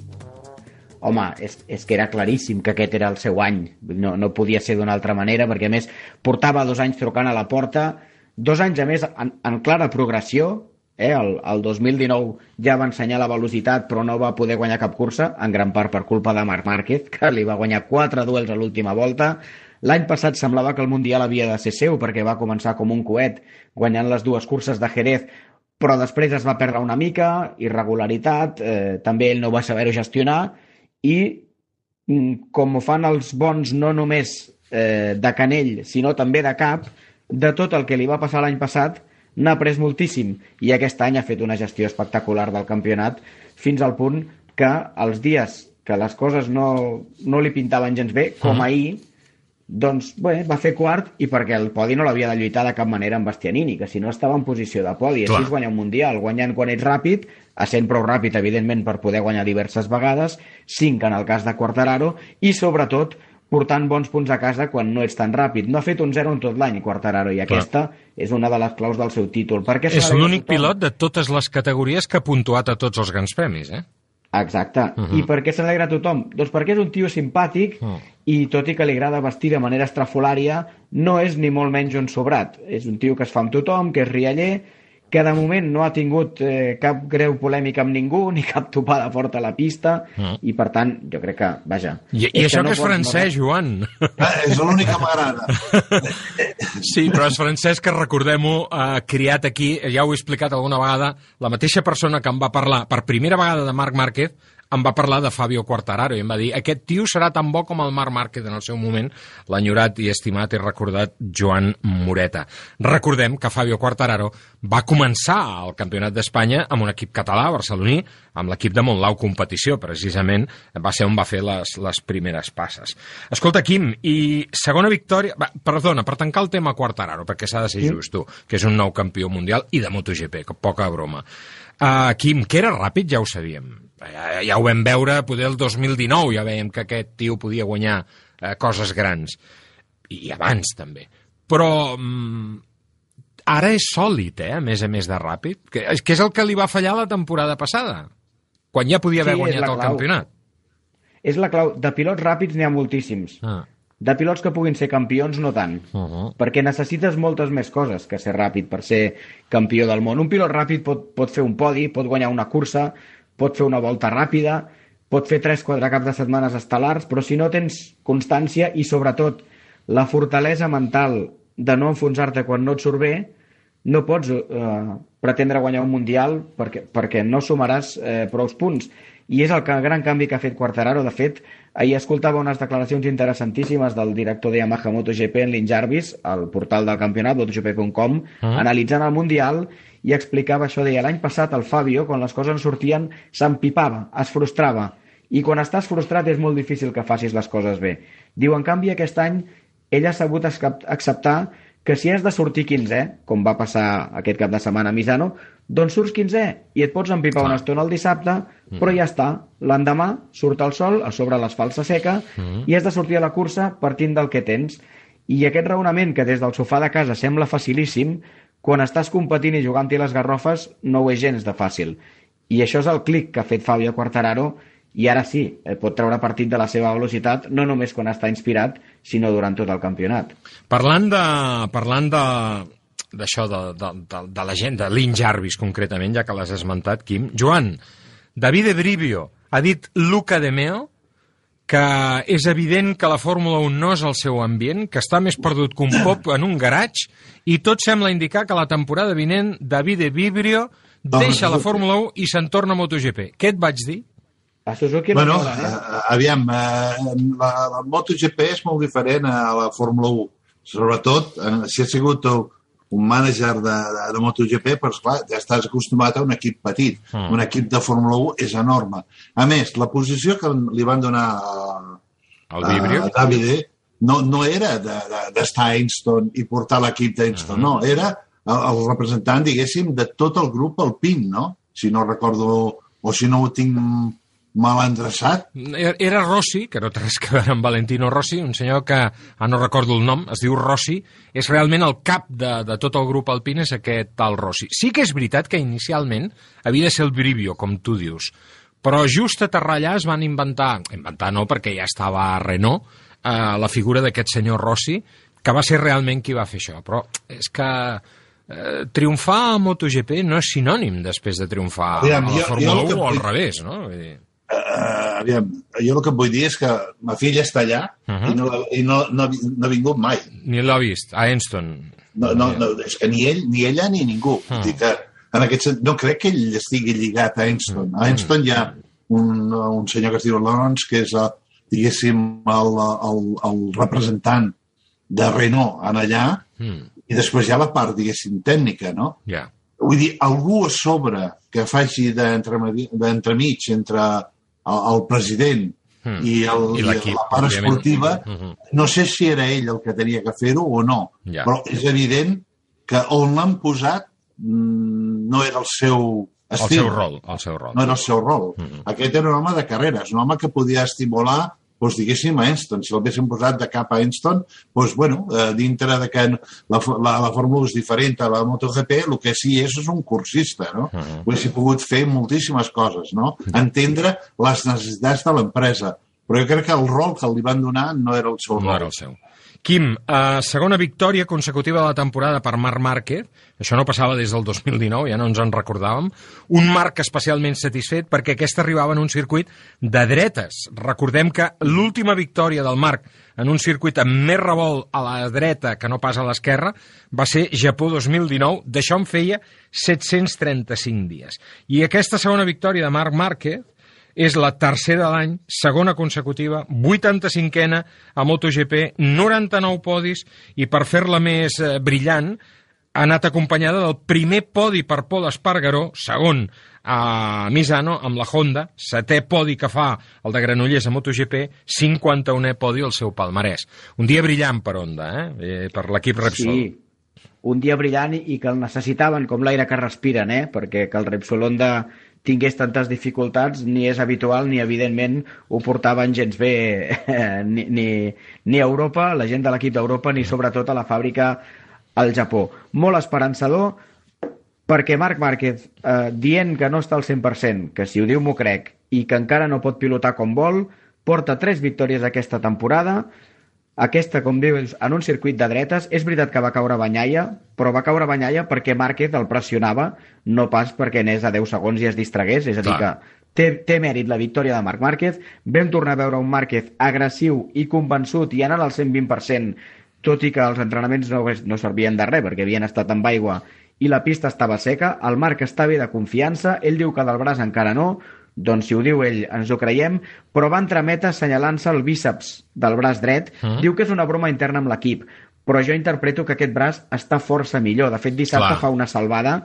Home, és, és que era claríssim que aquest era el seu any. No, no podia ser d'una altra manera, perquè a més portava dos anys trucant a la porta, dos anys a més en, en clara progressió, Eh? El, el 2019 ja va ensenyar la velocitat però no va poder guanyar cap cursa, en gran part per culpa de Marc Márquez, que li va guanyar quatre duels a l'última volta. L'any passat semblava que el Mundial havia de ser seu perquè va començar com un coet guanyant les dues curses de Jerez, però després es va perdre una mica, irregularitat, eh, també ell no va saber-ho gestionar i mm, com ho fan els bons no només eh, de canell, sinó també de cap, de tot el que li va passar l'any passat, n'ha après moltíssim i aquest any ha fet una gestió espectacular del campionat fins al punt que els dies que les coses no, no li pintaven gens bé, com uh -huh. ahir, doncs bé, va fer quart i perquè el podi no l'havia de lluitar de cap manera amb Bastianini, que si no estava en posició de podi. Clar. Així es guanya un Mundial, guanyant quan ets ràpid, sent prou ràpid, evidentment, per poder guanyar diverses vegades, cinc en el cas de Quartararo, i sobretot portant bons punts a casa quan no ets tan ràpid. No ha fet un 0 en tot l'any, Quartararo, i aquesta Clar. és una de les claus del seu títol. Per és l'únic pilot de totes les categories que ha puntuat a tots els grans premis, eh? Exacte. Uh -huh. I per què s'alegra tothom? Doncs perquè és un tio simpàtic uh -huh. i tot i que li agrada vestir de manera estrafolària, no és ni molt menys un sobrat. És un tio que es fa amb tothom, que és rialler, que de moment no ha tingut eh, cap greu polèmica amb ningú, ni cap topada forta a la pista, mm. i per tant, jo crec que, vaja... I, i això que, no que és francès, no... Joan. Ah, és l'únic que m'agrada. sí, però és francès que, recordem-ho, eh, criat aquí, ja ho he explicat alguna vegada, la mateixa persona que em va parlar per primera vegada de Marc Márquez em va parlar de Fabio Quartararo i em va dir aquest tio serà tan bo com el Marc Márquez en el seu moment, l'enyorat i estimat i recordat Joan Moreta. Recordem que Fabio Quartararo va començar el Campionat d'Espanya amb un equip català, barceloní, amb l'equip de Montlau Competició, precisament va ser on va fer les, les primeres passes. Escolta, Quim, i segona victòria... Va, perdona, per tancar el tema Quartararo, perquè s'ha de ser sí. just, tu, que és un nou campió mundial i de MotoGP, que poca broma. Uh, Quim, que era ràpid ja ho sabíem ja, ja ho vam veure, poder el 2019 ja veiem que aquest tio podia guanyar eh, coses grans. I, I abans, també. Però mm, ara és sòlid, eh, a més a més de ràpid, que, que és el que li va fallar la temporada passada, quan ja podia haver sí, guanyat el campionat. És la clau. De pilots ràpids n'hi ha moltíssims. Ah. De pilots que puguin ser campions, no tant. Uh -huh. Perquè necessites moltes més coses que ser ràpid per ser campió del món. Un pilot ràpid pot, pot fer un podi, pot guanyar una cursa, pot fer una volta ràpida, pot fer 3-4 caps de setmanes estel·lars, però si no tens constància i sobretot la fortalesa mental de no enfonsar-te quan no et surt bé, no pots eh, pretendre guanyar un Mundial perquè, perquè no sumaràs eh, prou punts. I és el que, gran canvi que ha fet Quartararo. De fet, ahir escoltava unes declaracions interessantíssimes del director de Yamaha MotoGP, en Lin Jarvis, al portal del campionat, motogp.com, uh -huh. analitzant el Mundial i explicava això, deia, l'any passat el Fabio, quan les coses sortien, s'empipava, es frustrava, i quan estàs frustrat és molt difícil que facis les coses bé. Diu, en canvi, aquest any ell ha sabut acceptar que si has de sortir 15è, com va passar aquest cap de setmana a Misano, doncs surts 15è i et pots empipar una estona el dissabte, mm. però ja està. L'endemà surt el sol, a sobre l'asfalt se seca, mm. i has de sortir a la cursa partint del que tens. I aquest raonament, que des del sofà de casa sembla facilíssim, quan estàs competint i jugant-hi les garrofes no ho és gens de fàcil. I això és el clic que ha fet Fabio Quartararo i ara sí, eh, pot treure partit de la seva velocitat no només quan està inspirat, sinó durant tot el campionat. Parlant de, parlant de, d'això, de, de, de, de la gent, de Lynn Jarvis concretament, ja que l'has esmentat, Quim. Joan, David Ebrivio ha dit Luca de Meo que és evident que la Fórmula 1 no és el seu ambient, que està més perdut que un pop en un garatge, i tot sembla indicar que la temporada vinent David Vibrio deixa la Fórmula 1 i se'n torna a MotoGP. Què et vaig dir? A Suzuki bueno, no mola, eh? aviam, eh, la, la MotoGP és molt diferent a la Fórmula 1. Sobretot, eh, si ha sigut un mànager de, de, de MotoGP, però esclar, ja estàs acostumat a un equip petit. Mm. Un equip de Fórmula 1 és enorme. A més, la posició que li van donar a, a, a Davide no, no era d'estar de, de a Ainston i portar l'equip d'Ainston, mm -hmm. no, era el, el representant, diguéssim, de tot el grup alpin, no? Si no recordo, o si no ho tinc mal endreçat. Era Rossi, que no té res que veure amb Valentino Rossi, un senyor que, ah, no recordo el nom, es diu Rossi, és realment el cap de, de tot el grup alpin, és aquest tal Rossi. Sí que és veritat que inicialment havia de ser el Brivio, com tu dius, però just a aterrar allà es van inventar, inventar no, perquè ja estava a Renault, eh, la figura d'aquest senyor Rossi, que va ser realment qui va fer això. Però és que eh, triomfar a MotoGP no és sinònim després de triomfar Aviam, a la Fórmula jo el 1 que o al revés, no? Vull dir, Uh, aviam, jo el que et vull dir és que ma filla està allà uh Mhm. -huh. i, no, la- i no, no, no ha vingut mai. ni l'ha vist, a Enston. No, no, no, és que ni ell, ni ella, ni ningú. Ah. Mm. Dir que, en aquest sentit, no crec que ell estigui lligat a Enston. A Enston hi ha un, un senyor que es diu Lawrence, que és, eh, diguéssim, el, el, el representant de Renault en allà, Mm, i després hi ha la part, diguéssim, tècnica, no? ja. Vull dir, algú a sobre que faci d'entremig entre el, el president Mm. i, el, I i, la part òbviament. esportiva, Mhm. no sé si era ell el que tenia que fer-ho o no, Ja. però és evident que on l'han posat mm, no era el seu El estil. seu rol, el seu rol. No era el seu rol. Mhm. Aquest era un home de carreres, un home que podia estimular doncs, diguéssim, a Enston. Si l'haguessin posat de cap a Enston, doncs, bueno, eh, dintre de que la, la, la Fórmula 1 és diferent a la MotoGP, el que sí és és un cursista, no? Mhm. Hauria pogut fer moltíssimes coses, no? Entendre les necessitats de l'empresa. Però jo crec que el rol que li van donar no era el seu No rol. era el seu. Quim, eh, segona victòria consecutiva de la temporada per Marc Márquez. Això no passava des del 2019, ja no ens en recordàvem. Un Marc especialment satisfet perquè aquesta arribava en un circuit de dretes. Recordem que l'última victòria del Marc en un circuit amb més revolt a la dreta que no pas a l'esquerra va ser Japó 2019. D'això en feia 735 dies. I aquesta segona victòria de Marc Márquez és la tercera de l'any, segona consecutiva, 85ena a MotoGP, 99 podis, i per fer-la més eh, brillant, ha anat acompanyada del primer podi per Pol Espargaró, segon a Misano, amb la Honda, setè podi que fa el de Granollers a MotoGP, 51è podi al seu palmarès. Un dia brillant per Honda, eh? eh per l'equip Repsol. Sí, un dia brillant i que el necessitaven, com l'aire que respiren, eh? perquè que el Repsol Honda tingués tantes dificultats ni és habitual ni evidentment ho portaven gens bé eh, ni, ni, ni a Europa, la gent de l'equip d'Europa ni sobretot a la fàbrica al Japó. Molt esperançador perquè Marc Márquez eh, dient que no està al 100%, que si ho diu m'ho crec, i que encara no pot pilotar com vol, porta tres victòries aquesta temporada, aquesta, com dius, en un circuit de dretes, és veritat que va caure Banyaia, però va caure Banyaia perquè Márquez el pressionava, no pas perquè anés a 10 segons i es distragués, és a dir Clar. que té, té mèrit la victòria de Marc Márquez, vam tornar a veure un Márquez agressiu i convençut i anant al 120%, tot i que els entrenaments no, no servien de res perquè havien estat amb aigua i la pista estava seca, el Marc està bé de confiança, ell diu que del braç encara no, doncs si ho diu ell ens ho creiem, però va entre meta assenyalant-se el bíceps del braç dret, Mm. diu que és una broma interna amb l'equip, però jo interpreto que aquest braç està força millor. De fet, dissabte Clar. fa una salvada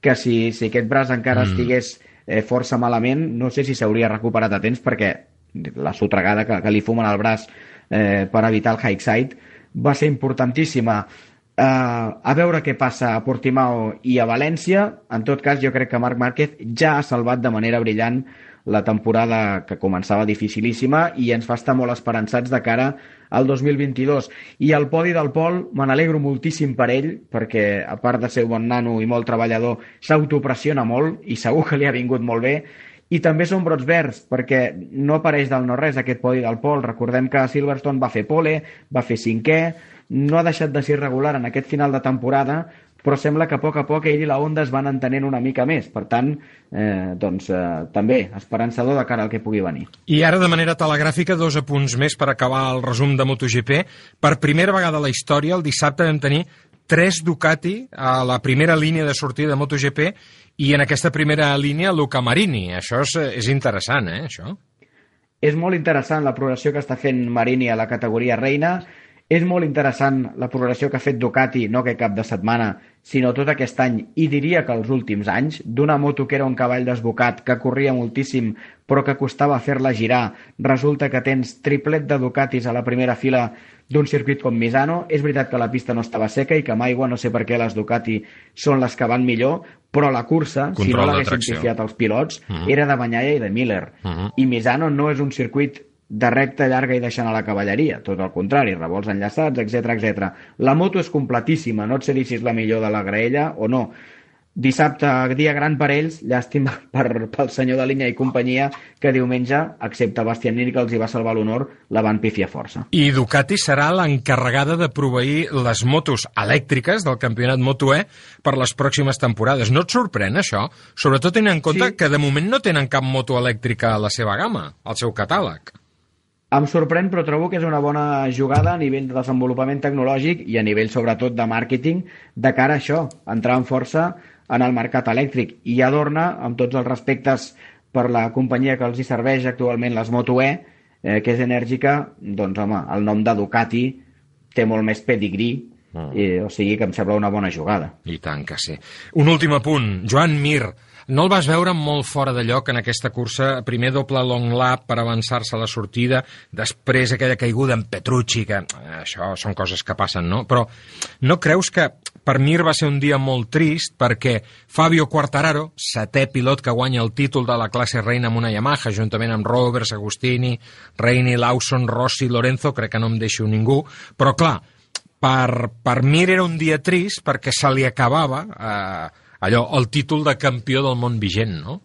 que si, si aquest braç encara mm. estigués eh, força malament, no sé si s'hauria recuperat a temps perquè la sotregada que, que li fumen al braç eh, per evitar el high side va ser importantíssima. Uh, a veure què passa a Portimao i a València. En tot cas, jo crec que Marc Márquez ja ha salvat de manera brillant la temporada que començava dificilíssima i ens fa estar molt esperançats de cara al 2022. I el podi del Pol, me n'alegro moltíssim per ell, perquè a part de ser un bon nano i molt treballador, s'autopressiona molt i segur que li ha vingut molt bé. I també són brots verds, perquè no apareix del no-res aquest podi del Pol. Recordem que Silverstone va fer pole, va fer cinquè, no ha deixat de ser regular en aquest final de temporada, però sembla que a poc a poc ell i la Honda es van entenent una mica més. Per tant, eh, doncs, eh, també esperançador de cara al que pugui venir. I ara, de manera telegràfica, dos apunts més per acabar el resum de MotoGP. Per primera vegada a la història, el dissabte vam tenir tres Ducati a la primera línia de sortida de MotoGP i en aquesta primera línia Luca Marini. Això és, és interessant, eh, això? És molt interessant la progressió que està fent Marini a la categoria reina, és molt interessant la progressió que ha fet Ducati, no que cap de setmana, sinó tot aquest any, i diria que els últims anys, d'una moto que era un cavall desbocat, que corria moltíssim, però que costava fer-la girar, resulta que tens triplet de Ducatis a la primera fila d'un circuit com Misano. És veritat que la pista no estava seca i que amb aigua no sé per què les Ducati són les que van millor, però la cursa, si Control no de l'haguessin pifiat els pilots, Mhm. era de Banyaia i de Miller. Mhm. I Misano no és un circuit de recta llarga i deixant a la cavalleria, tot el contrari, revolts enllaçats, etc etc. La moto és completíssima, no et sé dir si és la millor de la graella o no. Dissabte, dia gran per ells, llàstima per, pel senyor de línia i companyia, que diumenge, excepte Bastianini, que els hi va salvar l'honor, la van pifiar força. I Ducati serà l'encarregada de proveir les motos elèctriques del campionat Moto-E per les pròximes temporades. No et sorprèn, això? Sobretot tenint en compte Sí. que de moment no tenen cap moto elèctrica a la seva gamma, al seu catàleg. Em sorprèn, però trobo que és una bona jugada a nivell de desenvolupament tecnològic i a nivell, sobretot, de màrqueting de cara a això, entrar amb força en el mercat elèctric. I adorna, amb tots els respectes per la companyia que els hi serveix actualment les Moto E, eh, que és enèrgica, doncs, home, el nom de Ducati té molt més pedigrí, mm. eh, o sigui que em sembla una bona jugada. I tant que sí. Un últim apunt. Joan Mir, no el vas veure molt fora de lloc en aquesta cursa? Primer doble long lap per avançar-se a la sortida, després aquella caiguda en Petrucci, que eh, això són coses que passen, no? Però no creus que per Mir va ser un dia molt trist perquè Fabio Quartararo, setè pilot que guanya el títol de la classe reina amb una Yamaha, juntament amb Roberts, Agustini, Reini, Lawson, Rossi, Lorenzo, crec que no em deixo ningú, però clar, per, per Mir era un dia trist perquè se li acabava eh, allò, el títol de campió del món vigent, no?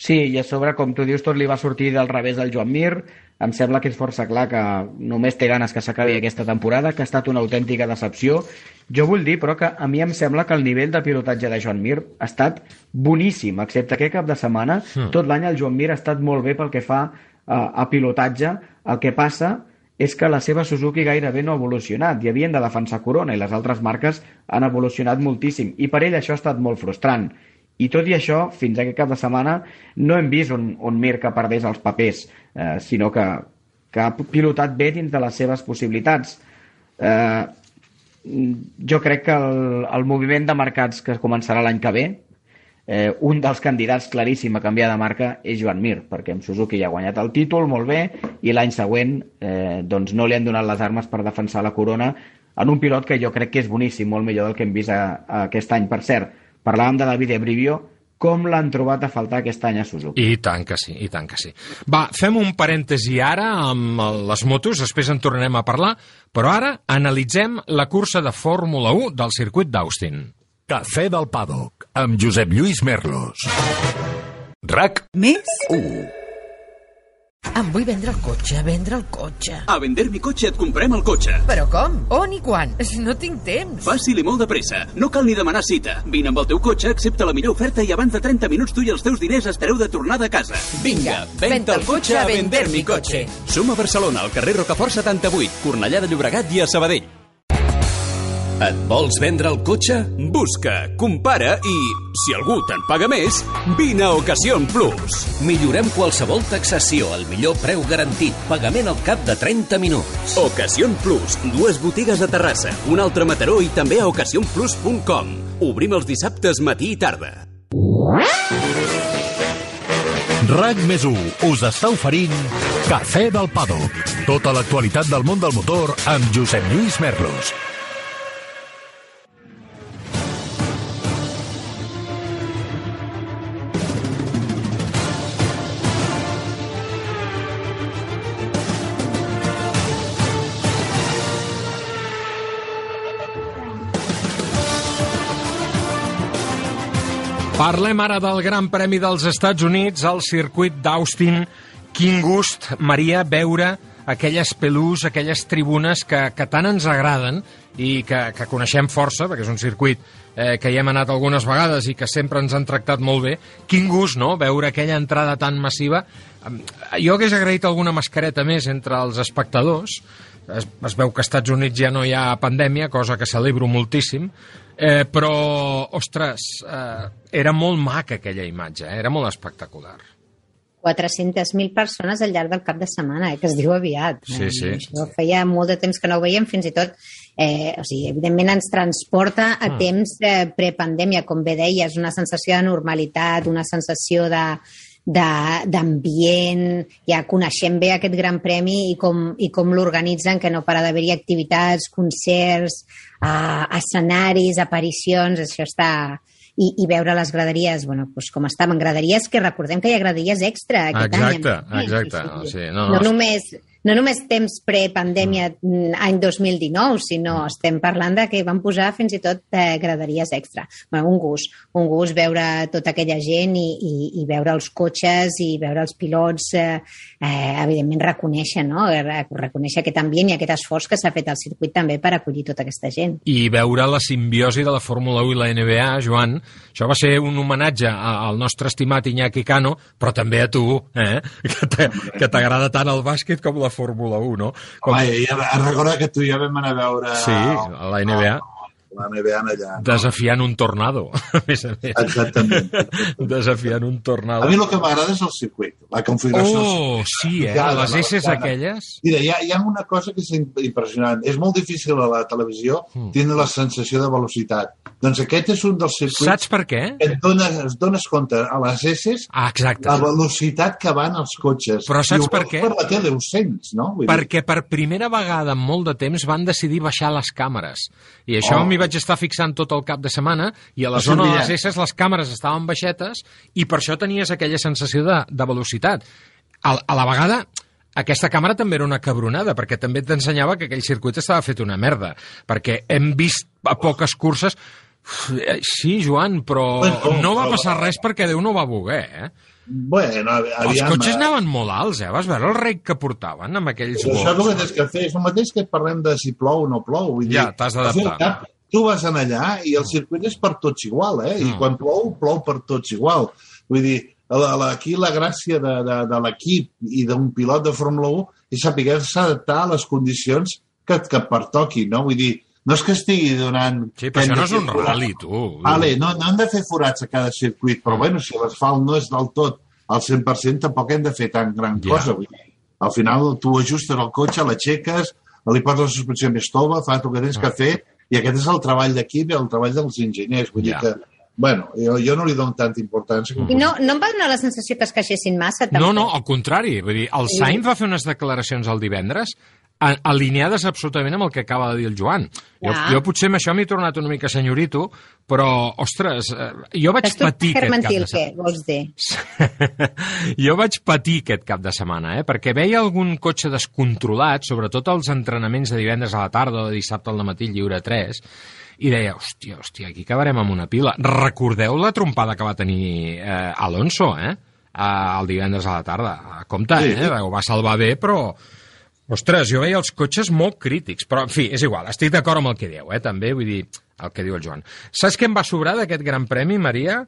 Sí, i a sobre, com tu dius, tot li va sortir del revés al Joan Mir. Em sembla que és força clar que només té ganes que s'acabi aquesta temporada, que ha estat una autèntica decepció. Jo vull dir, però, que a mi em sembla que el nivell de pilotatge de Joan Mir ha estat boníssim, excepte aquest cap de setmana. Mm. Tot l'any el Joan Mir ha estat molt bé pel que fa a, a pilotatge. El que passa és que la seva Suzuki gairebé no ha evolucionat i havien de defensar Corona i les altres marques han evolucionat moltíssim i per ell això ha estat molt frustrant i tot i això, fins aquest cap de setmana no hem vist un, un Mir que perdés els papers, eh, sinó que, que ha pilotat bé dins de les seves possibilitats. Eh, jo crec que el, el moviment de mercats que començarà l'any que ve, eh, un dels candidats claríssim a canviar de marca és Joan Mir, perquè amb Suzuki ja ha guanyat el títol molt bé i l'any següent eh, doncs no li han donat les armes per defensar la corona en un pilot que jo crec que és boníssim, molt millor del que hem vist a, a aquest any. Per cert, parlàvem de David Ebrivio, com l'han trobat a faltar aquest any a Suzuki. I tant que sí, i tant que sí. Va, fem un parèntesi ara amb les motos, després en tornarem a parlar, però ara analitzem la cursa de Fórmula 1 del circuit d'Austin. Cafè del Paddock, amb Josep Lluís Merlos. RAC Més? 1. Em vull vendre el cotxe, vendre el cotxe. A Vender mi cotxe et comprem el cotxe. Però com? On i quan? No tinc temps. Fàcil i molt de pressa. No cal ni demanar cita. Vine amb el teu cotxe, accepta la millor oferta i abans de 30 minuts tu i els teus diners estareu de tornada a casa. Vinga, venta el cotxe a Vender mi cotxe. Som a Barcelona, al carrer Rocafort 78, Cornellà de Llobregat i a Sabadell. Et vols vendre el cotxe? Busca, compara i, si algú te'n paga més, vine a Ocasión Plus. Millorem qualsevol taxació al millor preu garantit. Pagament al cap de 30 minuts. Ocasión Plus. Dues botigues a Terrassa, un altre a Mataró i també a ocasionplus.com. Obrim els dissabtes matí i tarda. RAC més 1 us està oferint Cafè del Paddock. Tota l'actualitat del món del motor amb Josep Lluís Merlos. Parlem ara del Gran Premi dels Estats Units al circuit d'Austin. Quin gust, Maria, veure aquelles pelús, aquelles tribunes que, que tant ens agraden i que, que coneixem força, perquè és un circuit eh, que hi hem anat algunes vegades i que sempre ens han tractat molt bé. Quin gust, no?, veure aquella entrada tan massiva. Jo hagués agraït alguna mascareta més entre els espectadors, es, es veu que als Estats Units ja no hi ha pandèmia, cosa que celebro moltíssim, eh, però, ostres, eh, era molt maca aquella imatge, eh? era molt espectacular. 400.000 persones al llarg del cap de setmana, eh, que es diu aviat. Sí, sí. Eh, Això feia molt de temps que no ho veiem, fins i tot, eh, o sigui, evidentment ens transporta a Mm. temps eh, prepandèmia, com bé deies, una sensació de normalitat, una sensació de de- d'ambient, ja coneixem bé aquest gran premi i com, i com l'organitzen, que no para d'haver-hi activitats, concerts, eh, escenaris, aparicions, això està... I, i veure les graderies, bueno, doncs com estaven graderies, que recordem que hi ha graderies extra aquest Exacte, any. a més. exacte, o sigui, no, no, no. només, no només temps pre-pandèmia mm, any 2019, sinó estem parlant de que van posar fins i tot eh, graderies extra. Bueno, un gust, un gust veure tota aquella gent i, i, i veure els cotxes i veure els pilots, eh, eh, evidentment reconèixer, no? reconèixer aquest ambient i aquest esforç que s'ha fet al circuit també per acollir tota aquesta gent. I veure la simbiosi de la Fórmula 1 i la NBA, Joan, això va ser un homenatge al nostre estimat Iñaki Cano, però també a tu, eh? que t'agrada tant el bàsquet com la Fórmula 1, no? Com... Home, ja, recorda que tu ja vam anar a veure... Sí, a la NBA. La NBA allà. No? Desafiant un tornado, a més a més. Exactament. Desafiant un tornado. A mi el que m'agrada és el circuit, la configuració. Oh, sí, eh? Les S aquelles. Mira, hi ha, hi ha una cosa que és impressionant. És molt difícil a la televisió mm. tenir la sensació de velocitat. Doncs aquest és un dels circuits... Saps per què? Et dones, es dones compte a les S ah, exacte. la velocitat que van els cotxes. Però saps per què? Per la tele ho sents, no? Vull Perquè dir... per primera vegada en molt de temps van decidir baixar les càmeres. I això oh. M'hi vaig estar fixant tot el cap de setmana i a la zona de les S les càmeres estaven baixetes i per això tenies aquella sensació de, de velocitat. A, a la vegada, aquesta càmera també era una cabronada, perquè també t'ensenyava que aquell circuit estava fet una merda, perquè hem vist a poques curses Sí, Joan, però no va passar res perquè Déu no va voler, eh? Bueno, aviam... Els cotxes anaven molt alts, eh? Vas veure el rec que portaven amb aquells gols. Això és el que tens que fer. És el mateix que parlem de si plou o no plou. Vull ja, t'has d'adaptar. Tu vas anar allà i el circuit és per tots igual, eh? I quan plou, plou per tots igual. Vull dir, aquí la gràcia de, de, de l'equip i d'un pilot de Fórmula 1 és saber s'adaptar a les condicions que, que pertoqui, no? Vull dir, no és que estigui donant... Sí, però això no és un rally, tu. Vale, no, no hem de fer forats a cada circuit, però bueno, si l'asfalt no és del tot al 100%, tampoc hem de fer tan gran ja. cosa. Vull dir. Al final tu ajustes el cotxe, l'aixeques, li poses la suspensió més tova, fas el que tens ah. que fer, i aquest és el treball d'equip i el treball dels enginyers. Vull ja. dir que Bueno, jo, jo no li dono tanta importància. Com... I no, no em va donar la sensació que es queixessin massa, també? No, no, al contrari. Vull dir, el Sainz va fer unes declaracions el divendres alineades absolutament amb el que acaba de dir el Joan. Jo, jo potser amb això m'he tornat una mica senyorito, però, ostres, eh, jo vaig Estàs patir aquest cap de setmana. vols dir? jo vaig patir aquest cap de setmana, eh? perquè veia algun cotxe descontrolat, sobretot els entrenaments de divendres a la tarda o de dissabte al matí lliure 3, i deia, hòstia, hòstia, aquí acabarem amb una pila. Recordeu la trompada que va tenir eh, Alonso, eh? el divendres a la tarda. Compte, sí. eh? Ho va salvar bé, però Ostres, jo veia els cotxes molt crítics, però, en fi, és igual, estic d'acord amb el que diu, eh, també, vull dir, el que diu el Joan. Saps què em va sobrar d'aquest Gran Premi, Maria?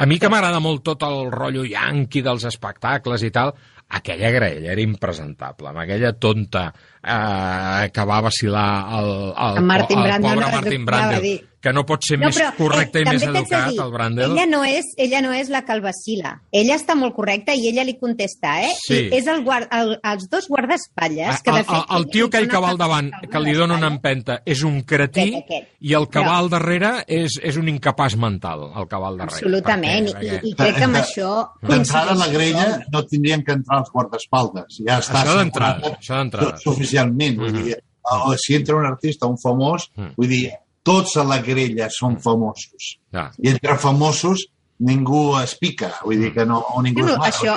A mi que m'agrada molt tot el rotllo yanqui dels espectacles i tal, aquella graella era impresentable, amb aquella tonta eh, que va vacilar el, el, el, el pobre Martin Brandel que no pot ser no, més però, correcte eh, i més educat, dir, el Brandel. Ella no, és, ella no és la que el vacila. Ella està molt correcta i ella li contesta, eh? Sí. I és el, guard, el, els dos guardaespatlles que, de fet... El, el, el tio que hi va al davant, que li dona una empenta, és un cretí aquest, aquest. i el que va al darrere és, és un incapaç mental, el que va al darrere. Absolutament, perquè, perquè... I, i crec que amb això... D'entrada la grella no tindrien que entrar els guardaespaldes. Ja està això d'entrada. Això d'entrada. Suficientment. Mm -hmm. Vull dir, o si entra un artista, un famós, mm. vull dir, tots a la grella són famosos. Ah. I entre famosos ningú es pica, vull dir que no, o ningú no, es mata. Això,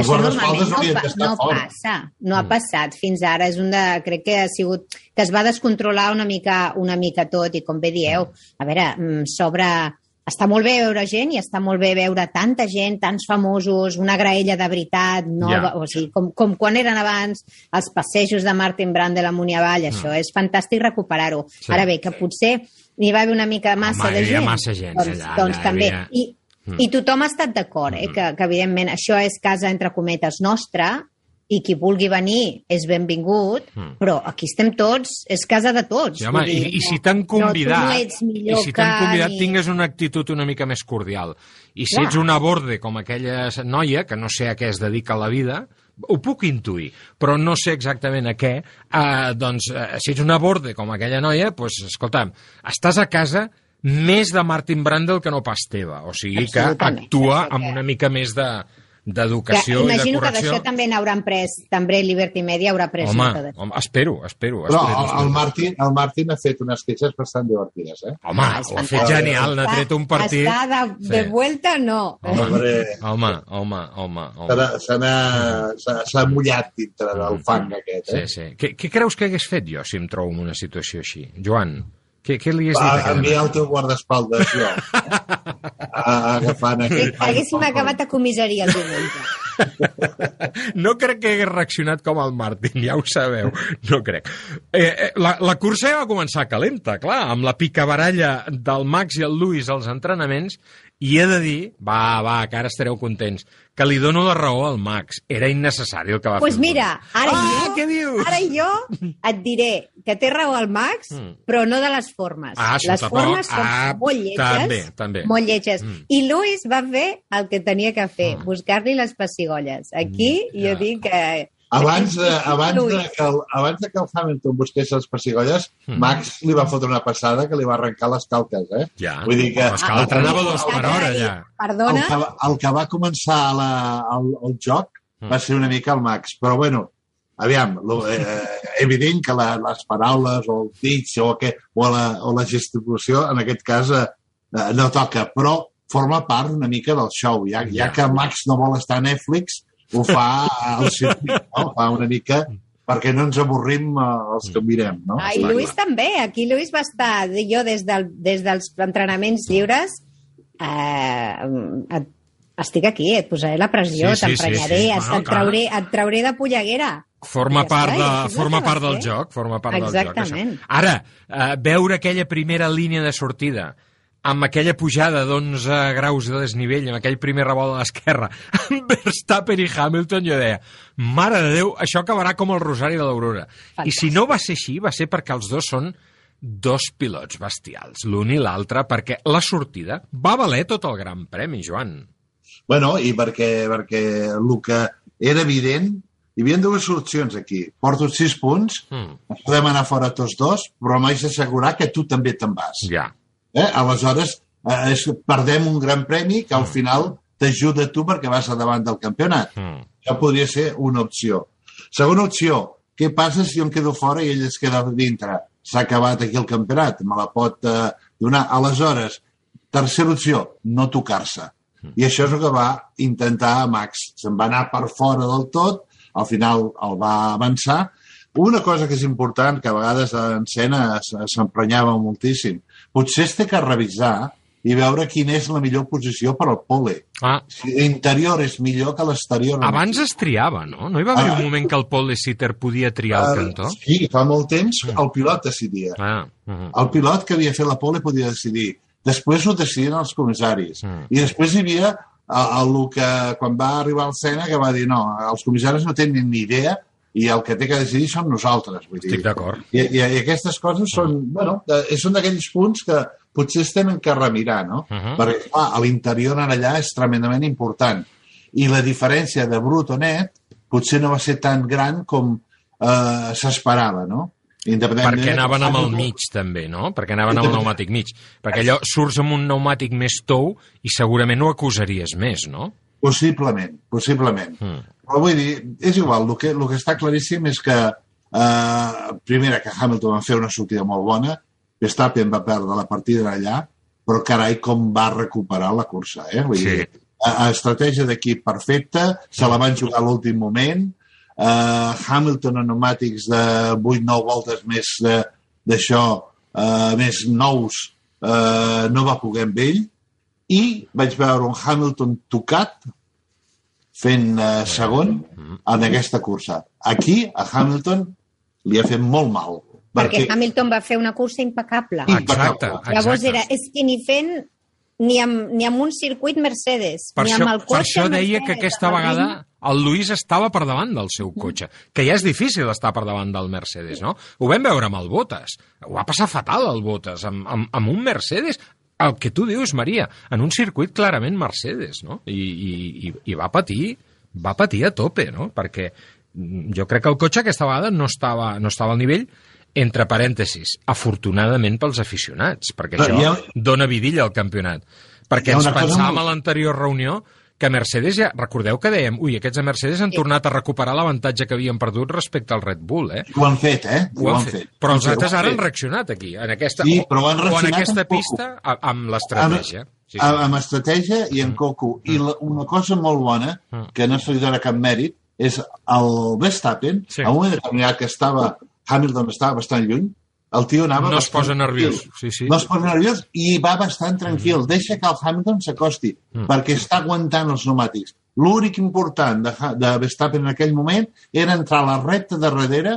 això normalment no, pa, no passa, no ha mm. passat fins ara. És un de, crec que ha sigut que es va descontrolar una mica, una mica tot i com bé dieu, a veure, mm, sobre està molt bé veure gent i està molt bé veure tanta gent, tants famosos, una graella de veritat, no, ja. o sigui, com, com quan eren abans els passejos de Martin Brandel amunt i avall, això mm. és fantàstic recuperar-ho. Sí. Ara bé, que potser hi va haver una mica massa Home, de gent. massa gent doncs, allà, doncs allà, també. Havia... I, mm. I tothom ha estat d'acord, eh, mm. que, que evidentment això és casa, entre cometes, nostra, i qui vulgui venir és benvingut, mm. però aquí estem tots, és casa de tots. Sí, home, dir, i, i si t'han convidat, no, no i si t'han convidat ni... tingues una actitud una mica més cordial. I si Clar. ets una borde com aquella noia, que no sé a què es dedica la vida, ho puc intuir, però no sé exactament a què, eh, doncs, eh, si ets una borde com aquella noia, doncs, escolta'm, estàs a casa més de Martin Brandel que no pas teva, o sigui que actua amb una mica més de, d'educació i de imagino que correcció... d'això també n'hauran pres, també Liberty Media haurà pres Home, de- home, espero, espero. Però espero, el, espero. el, Martín, el Martín ha fet unes queixes bastant divertides, eh? Home, Ah, és ho ha fet genial, n'ha tret un partit... Està de, de Sí. vuelta, no. Home, home, home, home, home. S'ha- mullat dintre del fang aquest, Sí, eh? sí. Què, què creus que hagués fet jo si em trobo en una situació així? Joan, què, què li has dit? Va enviar el teu guardaespaldes, jo. A- Agafant Que aquell... haguéssim acabat a comissaria el diumenge. No crec que hagués reaccionat com el Martin, ja ho sabeu. No crec. Eh, eh, la, la cursa ja va començar calenta, clar, amb la picabaralla del Max i el Lewis als entrenaments, i he de dir, va, va, que ara estareu contents, que li dono la raó al Max. Era innecessari el que va Doncs pues fer. el mira, ara Ah, jo, què dius? ara jo et diré que té raó el Max, Mm. però no de les formes. Ah, les tampoc. formes són Ah, molt lletges. també, també. Molt lletges. Mm. I Luis va fer el que tenia que fer, Mm. buscar-li les pessigolles. Aquí Mm, jo ja. dic que... Abans de, abans, de que el, abans de que el Hamilton busqués les pessigolles, Mm. Max li va fotre una passada que li va arrencar les calques, eh? Ja. Vull dir que... Que l'altre el- anava dos per hora, ja. El Perdona? que, va- el que va començar la, el, el joc Mm. va ser una mica el Max, però bueno, aviam, lo, eh, evident que la, les paraules o el dits o, que, o, la, o la gesticulació en aquest cas eh, eh, no toca, però forma part una mica del show. Ja, ja Ja. que Max no vol estar a Netflix, ho fa al circuit, no? fa una mica perquè no ens avorrim eh, els que mirem. No? Ah, I Luis també. Aquí Luis va estar, jo des, del, des dels entrenaments lliures, eh, et, estic aquí, et posaré la pressió, Sí, sí, t'emprenyaré, sí, sí. et, Bueno, et, trauré, et trauré de polleguera. Forma Ja part, de, el forma part del joc, forma part del Exactament. joc. Això. Ara, eh, veure aquella primera línia de sortida amb aquella pujada d'11 graus de desnivell, amb aquell primer revolt a l'esquerra, amb Verstappen i Hamilton, jo deia, mare de Déu, això acabarà com el Rosari de l'Aurora. I si no va ser així, va ser perquè els dos són dos pilots bestials, l'un i l'altre, perquè la sortida va valer tot el Gran Premi, Joan. Bueno, i perquè, perquè el que era evident, hi havia dues solucions aquí. Porto sis punts, Mm, podem anar fora tots dos, però m'haig d'assegurar que tu també te'n vas. ja. Eh? Aleshores, eh, és, perdem un gran premi que al final t'ajuda tu perquè vas a davant del campionat. Mm. Això podria ser una opció. Segona opció, què passa si jo em quedo fora i ell es queda dintre? S'ha acabat aquí el campionat, me la pot eh, donar. Aleshores, tercera opció, no tocar-se. I això és el que va intentar Max. Se'n va anar per fora del tot, al final el va avançar. Una cosa que és important, que a vegades en escena s- s'emprenyava moltíssim, potser es té que revisar i veure quina és la millor posició per al pole. Ah, Si l'interior és millor que l'exterior. Abans es triava, no? No hi va haver Ah. un moment que el Paul de Sitter podia triar el Eh, cantó? Sí, fa molt temps el pilot decidia. Ah, uh -huh. El pilot que havia fet la pole podia decidir. Després ho decidien els comissaris. Mm. I després hi havia el, el que, quan va arribar al Sena, que va dir no, els comissaris no tenen ni idea i el que té que decidir som nosaltres. Vull. Estic d'acord. I, i, I aquestes coses són, bueno, eh, són d'aquells punts que potser es tenen que remirar, no? Uh -huh. Perquè, clar, a l'interior en allà és tremendament important. I la diferència de brut o net potser no va ser tan gran com eh, s'esperava, no? Perquè anaven amb el mig, també, no? Perquè anaven amb el pneumàtic mig. Perquè allò surts amb un pneumàtic més tou i segurament ho acusaries més, no? Possiblement, possiblement. Mm. Però vull dir, és igual, el que, el que està claríssim és que, eh, primera, que Hamilton va fer una sortida molt bona, Verstappen va perdre la partida allà, però carai, com va recuperar la cursa, eh? Vull Sí. dir, estratègia d'equip perfecta, se la van jugar a l'últim moment, eh, Hamilton en pneumàtics de 8-9 voltes més de- d'això, eh, més nous, eh, no va poder amb ell, i vaig veure un Hamilton tocat fent eh, segon en aquesta cursa. Aquí, a Hamilton, li ha fet molt mal. Perquè Hamilton va fer una cursa impecable. Exacte, Llavors exacte. era, és que ni fent ni amb, ni amb un circuit Mercedes, Per ni això, amb el per cotxe això deia Mercedes, que aquesta vegada el Luis estava per davant del seu cotxe, que ja és difícil estar per davant del Mercedes, no? Ho vam veure amb el Bottas. Ho va passar fatal, el Bottas, amb, amb, amb un Mercedes el que tu dius, Maria, en un circuit clarament Mercedes, no? I, i, i, va patir va patir a tope, no? Perquè jo crec que el cotxe aquesta vegada no estava, no estava al nivell, entre parèntesis, afortunadament pels aficionats, perquè Però això ha- dona vidilla al campionat. Perquè ens pensàvem molt- a l'anterior reunió que Mercedes ja... Recordeu que dèiem, ui, aquests de Mercedes han Sí. tornat a recuperar l'avantatge que havien perdut respecte al Red Bull, eh? Ho han fet, eh? Ho han fet. Però els Ho han altres ara han fet. reaccionat aquí, en aquesta, Sí, però han o en aquesta pista, amb l'estratègia. Sí, sí. Amb, estratègia i en coco. I la, una cosa molt bona, Mm. que no se li dona cap mèrit, és el Verstappen, Sí. a un moment determinat que estava, Hamilton estava bastant lluny, el tio anava... No es posa nerviós, sí, sí. No es posa nerviós i va bastant tranquil. Deixa que el Hamilton s'acosti, Mm. perquè està aguantant els pneumàtics. L'únic important de, de Verstappen en aquell moment era entrar a la recta de darrere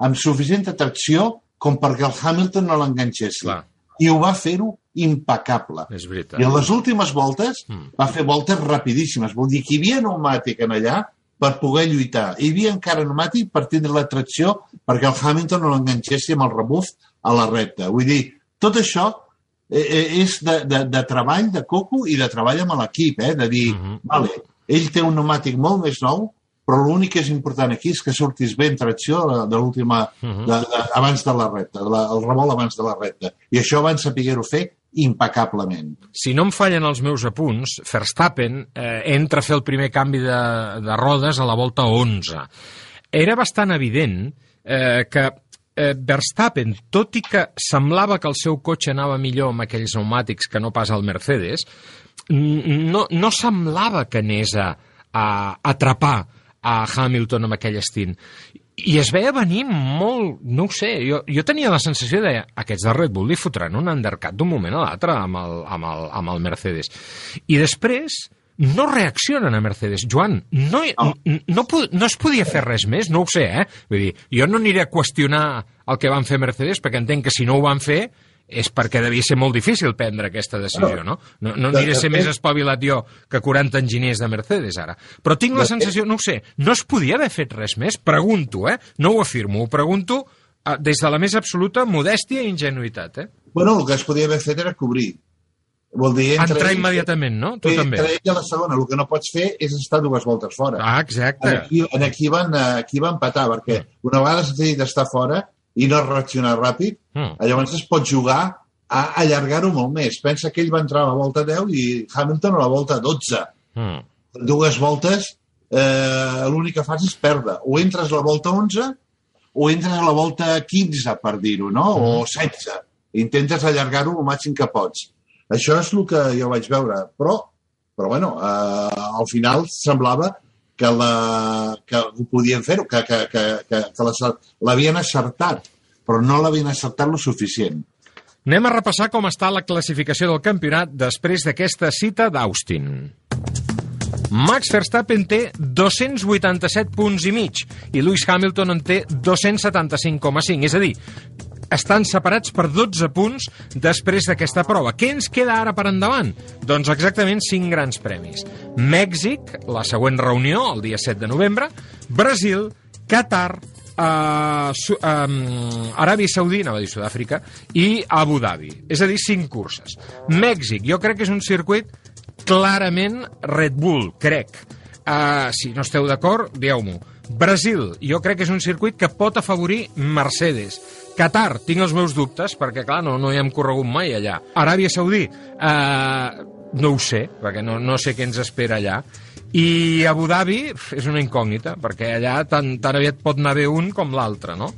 amb suficient atracció com perquè el Hamilton no l'enganxés. Clar. I ho va fer-ho impecable. És veritat. I en les últimes voltes Mm. va fer voltes rapidíssimes. Vol dir que hi havia pneumàtic en allà per poder lluitar. Hi havia encara pneumàtic per tindre l'atracció perquè el Hamilton no l'enganxessi amb el rebuf a la recta. Vull dir, tot això eh, eh, és de, de, de treball de coco i de treball amb l'equip, eh? de dir, Mhm. vale, ell té un pneumàtic molt més nou, però l'únic que és important aquí és que sortis bé en tracció de, de l'última, Mhm. de, de, abans de la recta, de la, el revolt abans de la recta. I això van saber-ho fer impecablement. si no em fallen els meus apunts, Verstappen eh, entra a fer el primer canvi de, de rodes a la volta 11. Era bastant evident eh, que eh, Verstappen, tot i que semblava que el seu cotxe anava millor amb aquells pneumàtics que no pas el Mercedes, no, no semblava que anés a, a atrapar a Hamilton amb aquell estint. I es veia venir molt, no ho sé, jo, jo tenia la sensació de aquests de Red Bull li fotran un undercut d'un moment a l'altre amb, el, amb, el, amb el Mercedes. I després no reaccionen a Mercedes. Joan, no, no. No, no es podia fer res més, no ho sé, eh? Vull dir, jo no aniré a qüestionar el que van fer Mercedes perquè entenc que si no ho van fer és perquè devia ser molt difícil prendre aquesta decisió, no? No, no aniré a ser més espavilat jo que 40 enginyers de Mercedes, ara. Però tinc la sensació, no ho sé, no es podia haver fet res més? Pregunto, eh? No ho afirmo, ho pregunto eh, des de la més absoluta modèstia i ingenuïtat, eh? Bueno, el que es podia haver fet era cobrir. Vol dir, entre Entrar ells- immediatament, no? Tu també. Entre ell i la segona, el que no pots fer és estar dues voltes fora. Ah, exacte. Aquí, en aquí, van, eh, aquí van empatar, perquè una vegada s'ha decidit estar fora i no reaccionar ràpid, Mm. llavors es pot jugar a allargar-ho molt més. Pensa que ell va entrar a la volta 10 i Hamilton a la volta 12. Mm. Dues voltes eh, l'únic que fas és perdre. O entres a la volta 11 o entres a la volta 15, per dir-ho, no? O 16. Intentes allargar-ho el màxim que pots. Això és el que jo vaig veure. Però, però bueno, eh, al final semblava que, la, que ho podien fer-ho, que, que, que, que, que l'havien acertat, però no l'havien acertat lo suficient. Anem a repassar com està la classificació del campionat després d'aquesta cita d'Austin. Max Verstappen té 287 punts i mig i Lewis Hamilton en té 275,5, és a dir, estan separats per 12 punts després d'aquesta prova. Què ens queda ara per endavant? Doncs exactament 5 grans premis. Mèxic, la següent reunió, el dia 7 de novembre, Brasil, Qatar, uh, Su um, Aràbia Saudí, anava a dir Sud-àfrica, i Abu Dhabi. És a dir, 5 curses. Mèxic, jo crec que és un circuit clarament Red Bull, crec. Uh, si no esteu d'acord, dieu-m'ho. Brasil, jo crec que és un circuit que pot afavorir Mercedes. Qatar, tinc els meus dubtes, perquè, clar, no, no hi hem corregut mai allà. Aràbia Saudí, uh, no ho sé, perquè no, no sé què ens espera allà. I Abu Dhabi és una incògnita, perquè allà tan, tan aviat pot anar bé un com l'altre, no?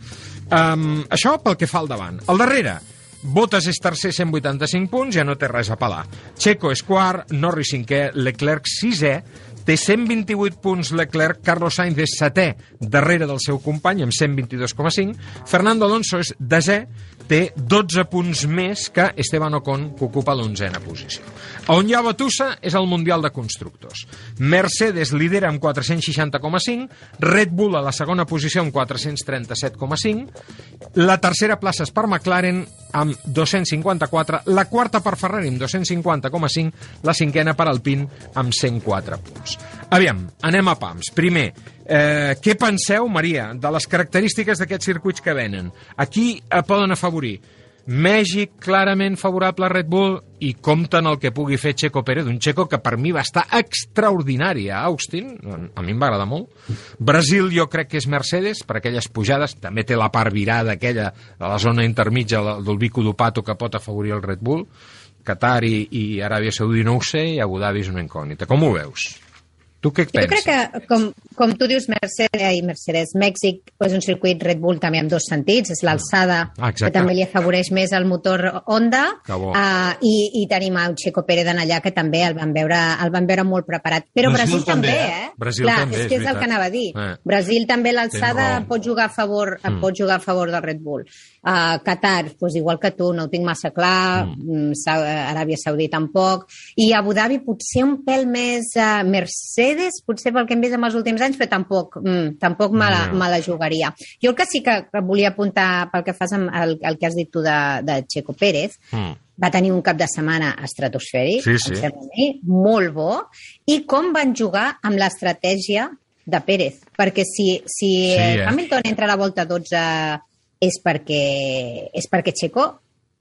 Um, això pel que fa al davant. Al darrere, Bottas és tercer, 185 punts, ja no té res a pelar. Checo és quart, Norris cinquè, Leclerc sisè, té 128 punts Leclerc, Carlos Sainz és setè, darrere del seu company, amb 122,5, Fernando Alonso és desè, té 12 punts més que Esteban Ocon, que ocupa l'onzena posició. On hi ha batussa és el Mundial de Constructors. Mercedes lidera amb 460,5, Red Bull a la segona posició amb 437,5, la tercera plaça és per McLaren amb 254, la quarta per Ferrari amb 250,5, la cinquena per Alpine amb 104 punts. Aviam, anem a pams. Primer, eh, què penseu, Maria, de les característiques d'aquests circuits que venen? A qui eh, poden afavorir? Mèxic clarament favorable a Red Bull i compten el que pugui fer Checo Pérez, un Checo que per mi va estar extraordinari a Austin, a mi em va agradar molt. Brasil jo crec que és Mercedes, per aquelles pujades, també té la part virada aquella de la zona intermitja del Vico d'Upato que pot afavorir el Red Bull. Qatar i, i Aràbia Saudí no ho sé, i Abu Dhabi és una incògnita. Com ho veus? Tu què Jo crec penses? que, com, com tu dius, Mercedes, i Mercedes, Mèxic és un circuit Red Bull també amb dos sentits, és l'alçada Ah, exacte. que també li afavoreix més el motor Honda uh, i, i tenim el Checo Pérez en allà que també el van veure, el van veure molt preparat. Però Brasil Brasil, també, també, eh? Brasil Clar, també, és és que és el veritat. que anava a dir. Eh. Brasil també l'alçada pot jugar a favor Mm. pot jugar a favor del Red Bull. Uh, Qatar, pues igual que tu, no ho tinc massa clar, mm. Sa Aràbia Saudí tampoc, i Abu Dhabi potser un pèl més uh, Mercedes, potser pel que hem vist en els últims anys, però tampoc, mm, tampoc me la, me la jugaria. Jo el que sí que volia apuntar pel que fas amb el, el que has dit tu de, de Checo Pérez, Mm. va tenir un cap de setmana estratosfèric, Sí, sí. mi, molt bo, i com van jugar amb l'estratègia de Pérez. Perquè si, si Sí, eh? Hamilton entra a la volta 12 és perquè, és perquè Checo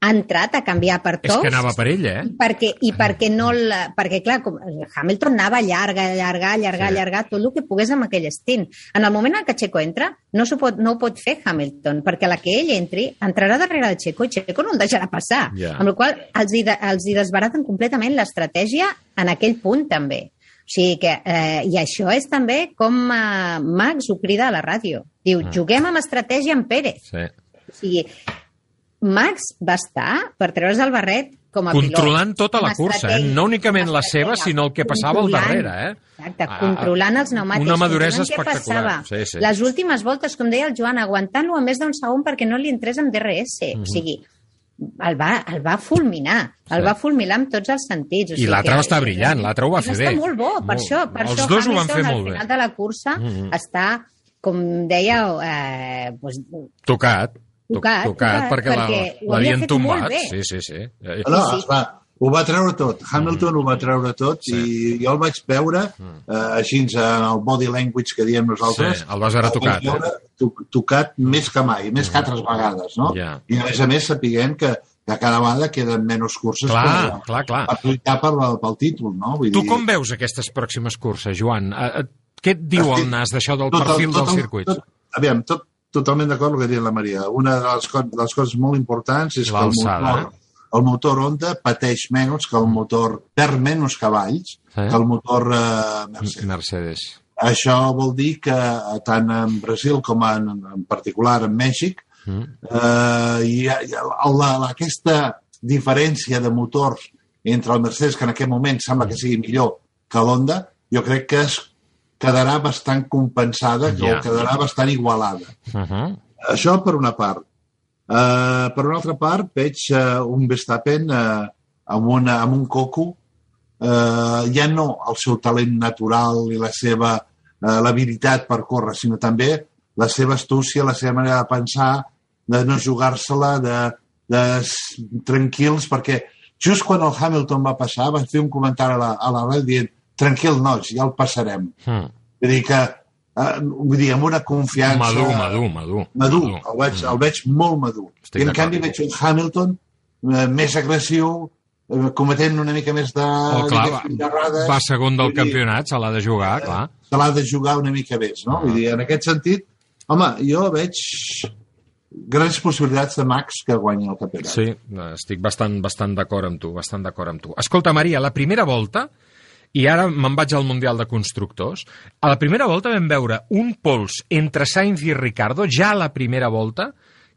ha entrat a canviar per És tots. que anava per ell, eh? I perquè, i perquè no la, perquè clar, com, Hamilton anava llarga, allargar, allargar, Sí. allargar tot el que pogués amb aquell stint. En el moment en què Checo entra, no, pot, no ho pot fer Hamilton, perquè la que ell entri, entrarà darrere de Checo i Checo no el deixarà passar. Ja. Amb la qual cosa els hi, de, els hi desbaraten completament l'estratègia en aquell punt també. O sigui que, eh, I això és també com eh, Max ho crida a la ràdio. Diu, Mm. juguem amb estratègia amb Pérez. Sí. O sigui, Max va estar per treure's el barret com a Controlant pilot. tota la cursa, eh? no únicament la seva, sinó el que passava al darrere, eh? Exacte, Ah, controlant els pneumàtics. una maduresa espectacular. Sí, sí. Les últimes voltes, com deia el Joan, aguantant-lo a més d'un segon perquè no li entrés amb DRS. Mhm. O sigui, el va, el va fulminar. El Sí. va fulminar amb tots els sentits. O I sigui l'altre que- va estar brillant, l'altre ho va fer bé. estar molt bo, per Molt. això. Per Els això dos ho van Hamilton, fer al molt bé. final de la cursa Mhm. està, com dèieu, eh, pues, Tocat. Tocat, tocat, perquè la- perquè l'havien tombat. Sí, sí, sí. Eh, No, Sí, sí. es va, ho va treure tot. Hamilton ho va treure tot Sí. i jo el vaig veure eh, així en el body language que diem nosaltres. Sí, el vas veure tocat, veure to tocat més que mai, més que altres vegades, no? Ja. I a més a més sapiguem que, que cada vegada queden menys curses Clar, per, clar, clar. per lluitar pel, pel títol, no? Vull Tu dir, com veus aquestes pròximes curses, Joan? Eh, eh, Què et diu Estic- el nas d'això del tot perfil tot dels el- circuits? Tot, aviam, tot, totalment d'acord amb el que diu la Maria. Una de les, co de les coses molt importants és que el motor, eh? el motor Honda pateix menys que el motor, perd menys cavalls Sí. que el motor eh, Mercedes. Mercedes. Això vol dir que tant en Brasil com en, en particular en Mèxic Mm. eh, hi ha, hi ha la, la, aquesta diferència de motors entre el Mercedes, que en aquest moment sembla que sigui millor que l'Honda, jo crec que es quedarà bastant compensada, Ja. o quedarà bastant igualada. Uh -huh. Això per una part. Uh, per una altra part, veig uh, un Verstappen uh, amb, una, amb un coco, uh, ja no el seu talent natural i la seva uh, l'habilitat per córrer, sinó també la seva astúcia, la seva manera de pensar, de no jugar-se-la, de, de tranquils, perquè just quan el Hamilton va passar, van fer un comentari a la, a la ràdio dient tranquil, nois, ja el passarem. Mm. Vull dir que, uh, vull dir, amb una confiança... Madur, madur, madur. Madur, el veig, el veig molt madur. Estic I en canvi veig un Hamilton eh, més agressiu, eh, cometent una mica més de... Oh, clar, va, diguéssim, d'errades. va segon del dir, campionat, se l'ha de jugar, clar. Se l'ha de jugar una mica més, no? Vull dir, en aquest sentit, home, jo veig grans possibilitats de Max que guanyi el campionat. Sí, estic bastant, bastant d'acord amb tu, bastant d'acord amb tu. Escolta, Maria, la primera volta, i ara me'n vaig al Mundial de Constructors, a la primera volta vam veure un pols entre Sainz i Ricardo, ja a la primera volta,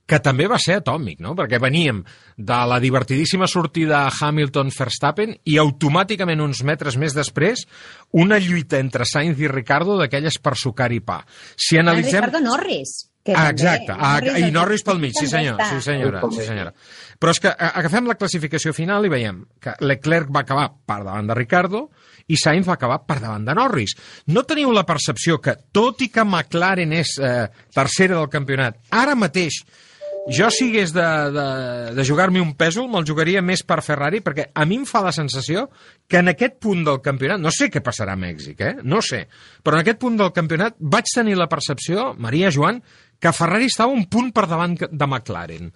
que també va ser atòmic, no? Perquè veníem de la divertidíssima sortida Hamilton-Verstappen i automàticament uns metres més després una lluita entre Sainz i Ricardo d'aquelles per sucar i pa. Si El analitzem... Ricardo Norris. Que Ah, exacte. Ah, I el- Norris pel mig, sí senyor, sí senyora, sí senyora. Però és que a- agafem la classificació final i veiem que Leclerc va acabar per davant de Ricardo i Sainz va acabar per davant de Norris. No teniu la percepció que, tot i que McLaren és eh, tercera del campionat, ara mateix jo si hagués de, de, de jugar-me un pèsol, me'l jugaria més per Ferrari, perquè a mi em fa la sensació que en aquest punt del campionat, no sé què passarà a Mèxic, eh? no sé, però en aquest punt del campionat vaig tenir la percepció, Maria Joan, que Ferrari estava un punt per davant de McLaren.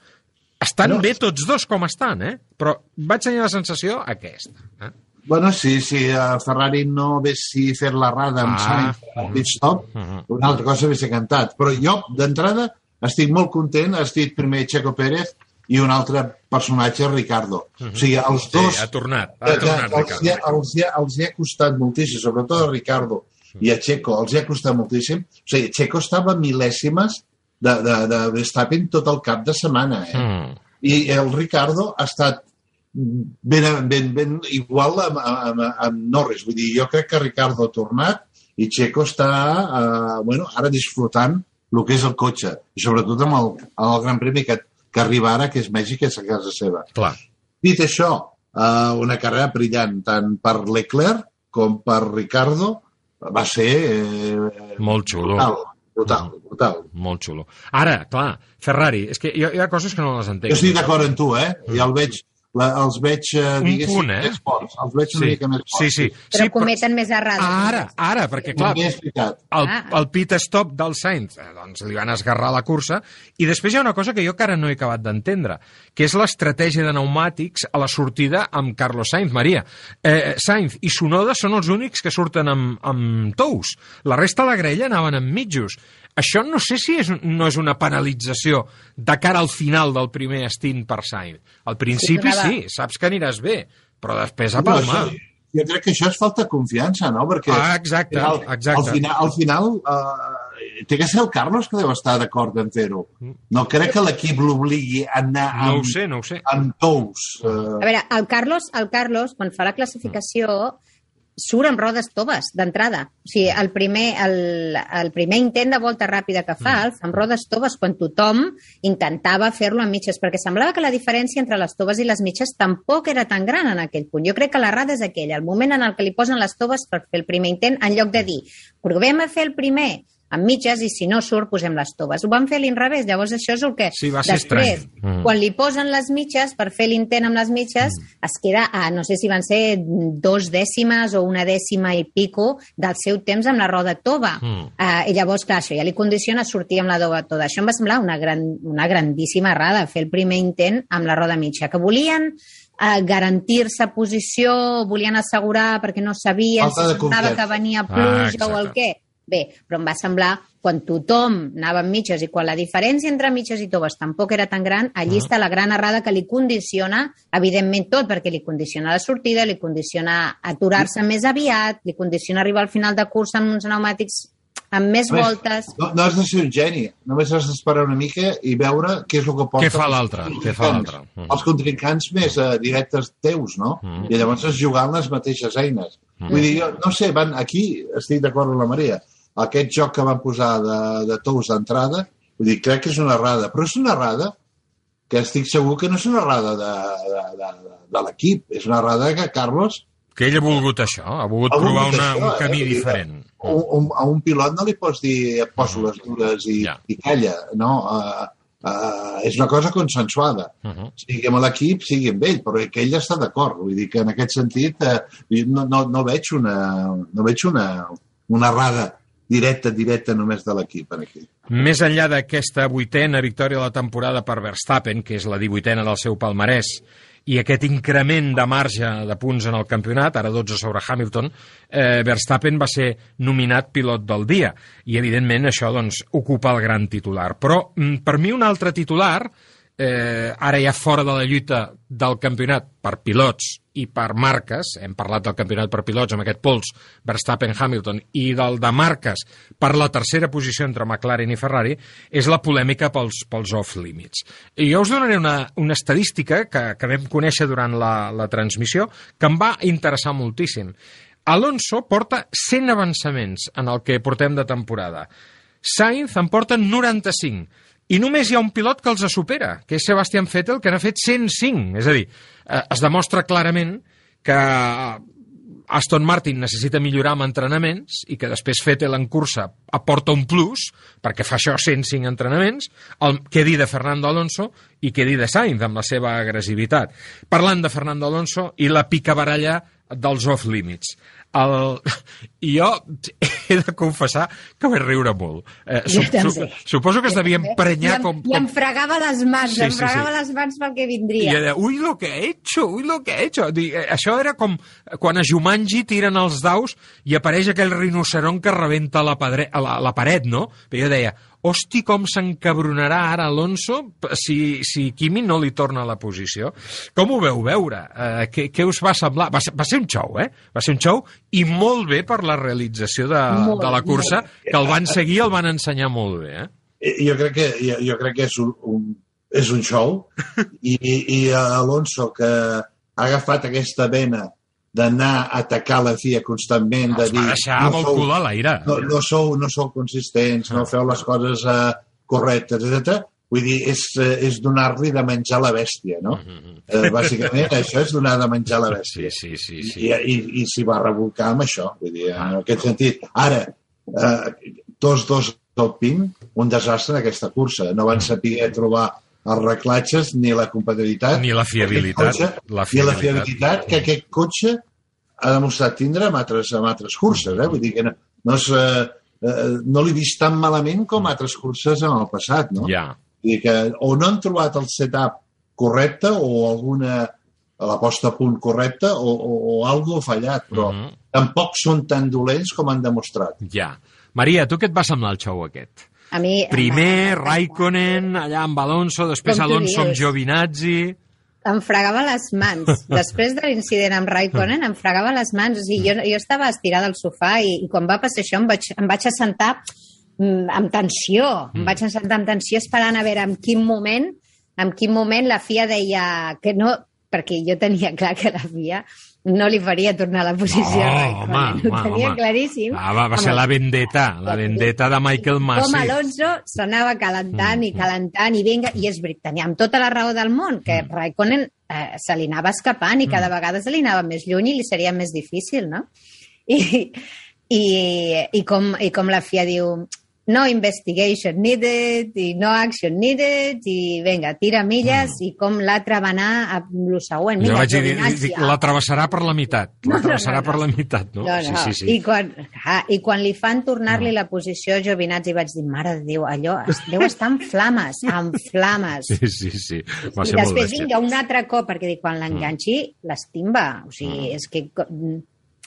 Estan No. bé tots dos com estan, eh? però vaig tenir la sensació aquesta. Eh? Bueno, sí, si a Ferrari no haguessi fet l'errada amb Ah, Sainz al pit stop, mhm. una altra cosa hagués cantat. Però jo, d'entrada, estic molt content. Has dit primer Checo Pérez i un altre personatge, Ricardo. O sigui, els dos... Sí, ha tornat, ha que tornat, els, hi ha, Ricardo. els, ha, els hi ha costat moltíssim, sobretot a Ricardo, i a Checo els hi ha costat moltíssim. O sigui, Checo estava mil·lèsimes de, de, de Verstappen tot el cap de setmana, eh? Mm. I el Ricardo ha estat ben, ben, ben igual amb, amb, amb Norris. Vull dir, jo crec que Ricardo ha tornat i Checo està, eh, bueno, ara disfrutant el que és el cotxe, i sobretot amb el, amb el Gran Premi que, que arriba ara, que és Mèxic, que és a casa seva. Clar. Dit això, eh, una carrera brillant tant per Leclerc com per Ricardo va ser eh, Molt xulo. brutal, brutal, brutal. Molt xulo. Ara, clar, Ferrari, és que ha, hi ha coses que no les entenc. Jo estic d'acord amb tu, eh? Ja el veig, la, els veig, eh, Un diguéssim, punt, eh? més forts. Els veig una Sí, mica més forts. sí, sí. Però sí, cometen més errades. Ara, ara, perquè clar, el, Ah. el pit stop del Sainz eh, doncs li van esgarrar la cursa i després hi ha una cosa que jo encara no he acabat d'entendre que és l'estratègia de pneumàtics a la sortida amb Carlos Sainz Maria eh, Sainz i Sonoda són els únics que surten amb, amb tous la resta de la grella anaven amb mitjos això no sé si és, no és una penalització de cara al final del primer stint per Sainz al principi donava- sí, saps que aniràs bé però després a No, palmar això- jo crec que això és falta de confiança, no? Perquè Ah, exacte, al, exacte. Al final, al final eh, té que ser el Carlos que deu estar d'acord en fer-ho. No crec que l'equip l'obligui a anar no amb, ho sé, no ho sé amb tous. A Eh, veure, el Carlos, el Carlos, quan fa la classificació, surt amb rodes toves, d'entrada. O sigui, el primer, el, el primer intent de volta ràpida que fa, fa amb rodes toves, quan tothom intentava fer-lo amb mitges, perquè semblava que la diferència entre les toves i les mitges tampoc era tan gran en aquell punt. Jo crec que l'errada és aquella, el moment en el que li posen les toves per fer el primer intent, en lloc de dir, provem a fer el primer amb mitges i si no surt posem les toves. Ho van fer a l'inrevés, llavors això és el que... Sí, va ser Després, estrany. Mm. quan li posen les mitges per fer l'intent amb les mitges, es queda a, no sé si van ser dos dècimes o una dècima i pico del seu temps amb la roda tova. Mm. Uh, I llavors, clar, això ja li condiciona sortir amb la roda tova. Això em va semblar una, gran, una grandíssima errada, fer el primer intent amb la roda mitja, que volien uh, garantir-se posició, volien assegurar perquè no sabien Falta si semblava confiança. que venia Ah, pluja o el què. Bé, però em va semblar, quan tothom anava amb mitges i quan la diferència entre mitges i toves tampoc era tan gran, allí està la gran errada que li condiciona, evidentment tot, perquè li condiciona la sortida, li condiciona aturar-se més aviat, li condiciona arribar al final de cursa amb uns pneumàtics amb més Només- voltes. no, no has de ser un geni, només has d'esperar una mica i veure què és el que porta... Què fa l'altre? Què fa l'altre? Mm. Els contrincants més eh, directes teus, no? Mm. I llavors es jugant les mateixes eines. Vull dir, jo, no sé, van, aquí estic d'acord amb la Maria. Aquest joc que van posar de, de tous d'entrada, vull dir, crec que és una errada, però és una errada que estic segur que no és una errada de, de, de, de, l'equip, és una errada que Carlos Que ell ha volgut això, ha volgut Ha provar volgut una, això, un eh? camí dir, diferent. un, un, a un pilot no li pots dir poso les dures i, Ja. i calla, no? Uh, uh, és una cosa consensuada. Uh -huh. Sigui amb l'equip, sigui amb ell, però que ell està d'acord. Vull dir que en aquest sentit uh, no, no, no veig una, no veig una, una errada directa, directa només de l'equip en aquí. Més enllà d'aquesta vuitena victòria de la temporada per Verstappen, que és la divuitena del seu palmarès, i aquest increment de marge de punts en el campionat, ara 12 sobre Hamilton, eh, Verstappen va ser nominat pilot del dia. I, evidentment, això doncs, ocupa el gran titular. Però, mm, per mi, un altre titular, ara ja fora de la lluita del campionat per pilots i per marques, hem parlat del campionat per pilots amb aquest pols Verstappen-Hamilton i del de marques per la tercera posició entre McLaren i Ferrari, és la polèmica pels, pels off-limits. I jo us donaré una, una estadística que, que vam conèixer durant la, la transmissió que em va interessar moltíssim. Alonso porta 100 avançaments en el que portem de temporada. Sainz en porta 95 i només hi ha un pilot que els supera, que és Sebastian Vettel, que n'ha fet 105. És a dir, eh, es demostra clarament que Aston Martin necessita millorar amb entrenaments i que després Vettel en cursa aporta un plus, perquè fa això 105 entrenaments, el, què dir de Fernando Alonso i què dir de Sainz amb la seva agressivitat. Parlant de Fernando Alonso i la picabaralla dels off-limits. El... I jo he de confessar que vaig riure molt. Eh, Jo també. suposo que es devia emprenyar I em, com... I em fregava les mans, Sí, sí, em sí, fregava sí. les mans pel que I vindria. ella deia, ui, lo que he hecho, ui, lo que he hecho. Dic, eh, això era com quan a Jumanji tiren els daus i apareix aquell rinoceron que rebenta la, padre, la, la paret, no? Però jo deia, hosti, com s'encabronarà ara Alonso si, si Kimi no li torna a la posició. Com ho veu veure? Eh, què, què us va semblar? Va ser, va ser un xou, eh? Va ser un xou i molt bé per la realització de, Molt, de la cursa, molt. que el van seguir i el van ensenyar molt bé, eh? Eh, Jo crec que, jo, jo crec que és un, un, és un show i, i Alonso que ha agafat aquesta vena d'anar a atacar la FIA constantment, de Es dir va deixar no sou, cul a l'aire. no, no, sou, no sou consistents, no feu les coses uh, correctes, etc. Vull dir, és, eh, és donar-li de menjar la bèstia, no? Eh, bàsicament, això és donar de menjar la Sí, bèstia. sí, sí. I, sí. i, i s'hi va revolcar amb això, vull dir, en aquest sentit. Ara, eh, tots dos del PIN, un desastre en aquesta cursa. No van saber trobar els reclatges ni la compatibilitat. Ni la fiabilitat. Cotxe, La Ni la fiabilitat. fiabilitat que aquest cotxe ha demostrat tindre amb altres, amb altres curses. Eh? Vull dir que no, no, és, eh, eh, no l'he vist tan malament com altres curses en el passat. No? Ja. Vull dir que o no han trobat el setup correcte o alguna la posta a punt correcta o, o, o algo fallat, però Mhm. tampoc són tan dolents com han demostrat. Ja. Maria, tu què et va semblar el xou aquest? A mi... Primer, Raikkonen, allà amb Alonso, després Com Alonso amb. Giovinazzi... em fregava les mans. Després de l'incident amb Raikkonen, em fregava les mans. O sigui, jo, jo estava estirada al sofà i, i quan va passar això em vaig, em vaig assentar mm, amb tensió. Em vaig assentar amb tensió esperant a veure en quin moment en quin moment la FIA deia que no, perquè jo tenia clar que la FIA no li faria tornar a la posició Oh, Raikkonen. home, Ho home, tenia home. claríssim. Ah, va, va ser la vendetta, la vendetta de Michael com Masi. Alonso s'anava calentant i calentant i vinga, i és veritat, tenia amb tota la raó del món, que Raikkonen eh, se li anava escapant i cada vegada se li anava més lluny i li seria més difícil, no? I, i, i, com, i com la FIA diu no investigation needed i no action needed i vinga, tira milles i com l'altre va anar a lo següent. Jo Mira, vaig dir, dic, la travessarà per la meitat. La No, no, travessarà no, no. per la meitat, no? No, no. Sí, sí, sí. I, quan, ah, I quan li fan tornar-li la posició a Giovinazzi vaig dir, mare de Déu, allò deu estar en flames, en flames. Sí, sí, sí. Va I ser molt després vinga un altre cop, perquè dic, quan l'enganxi, l'estimba. O sigui, és que...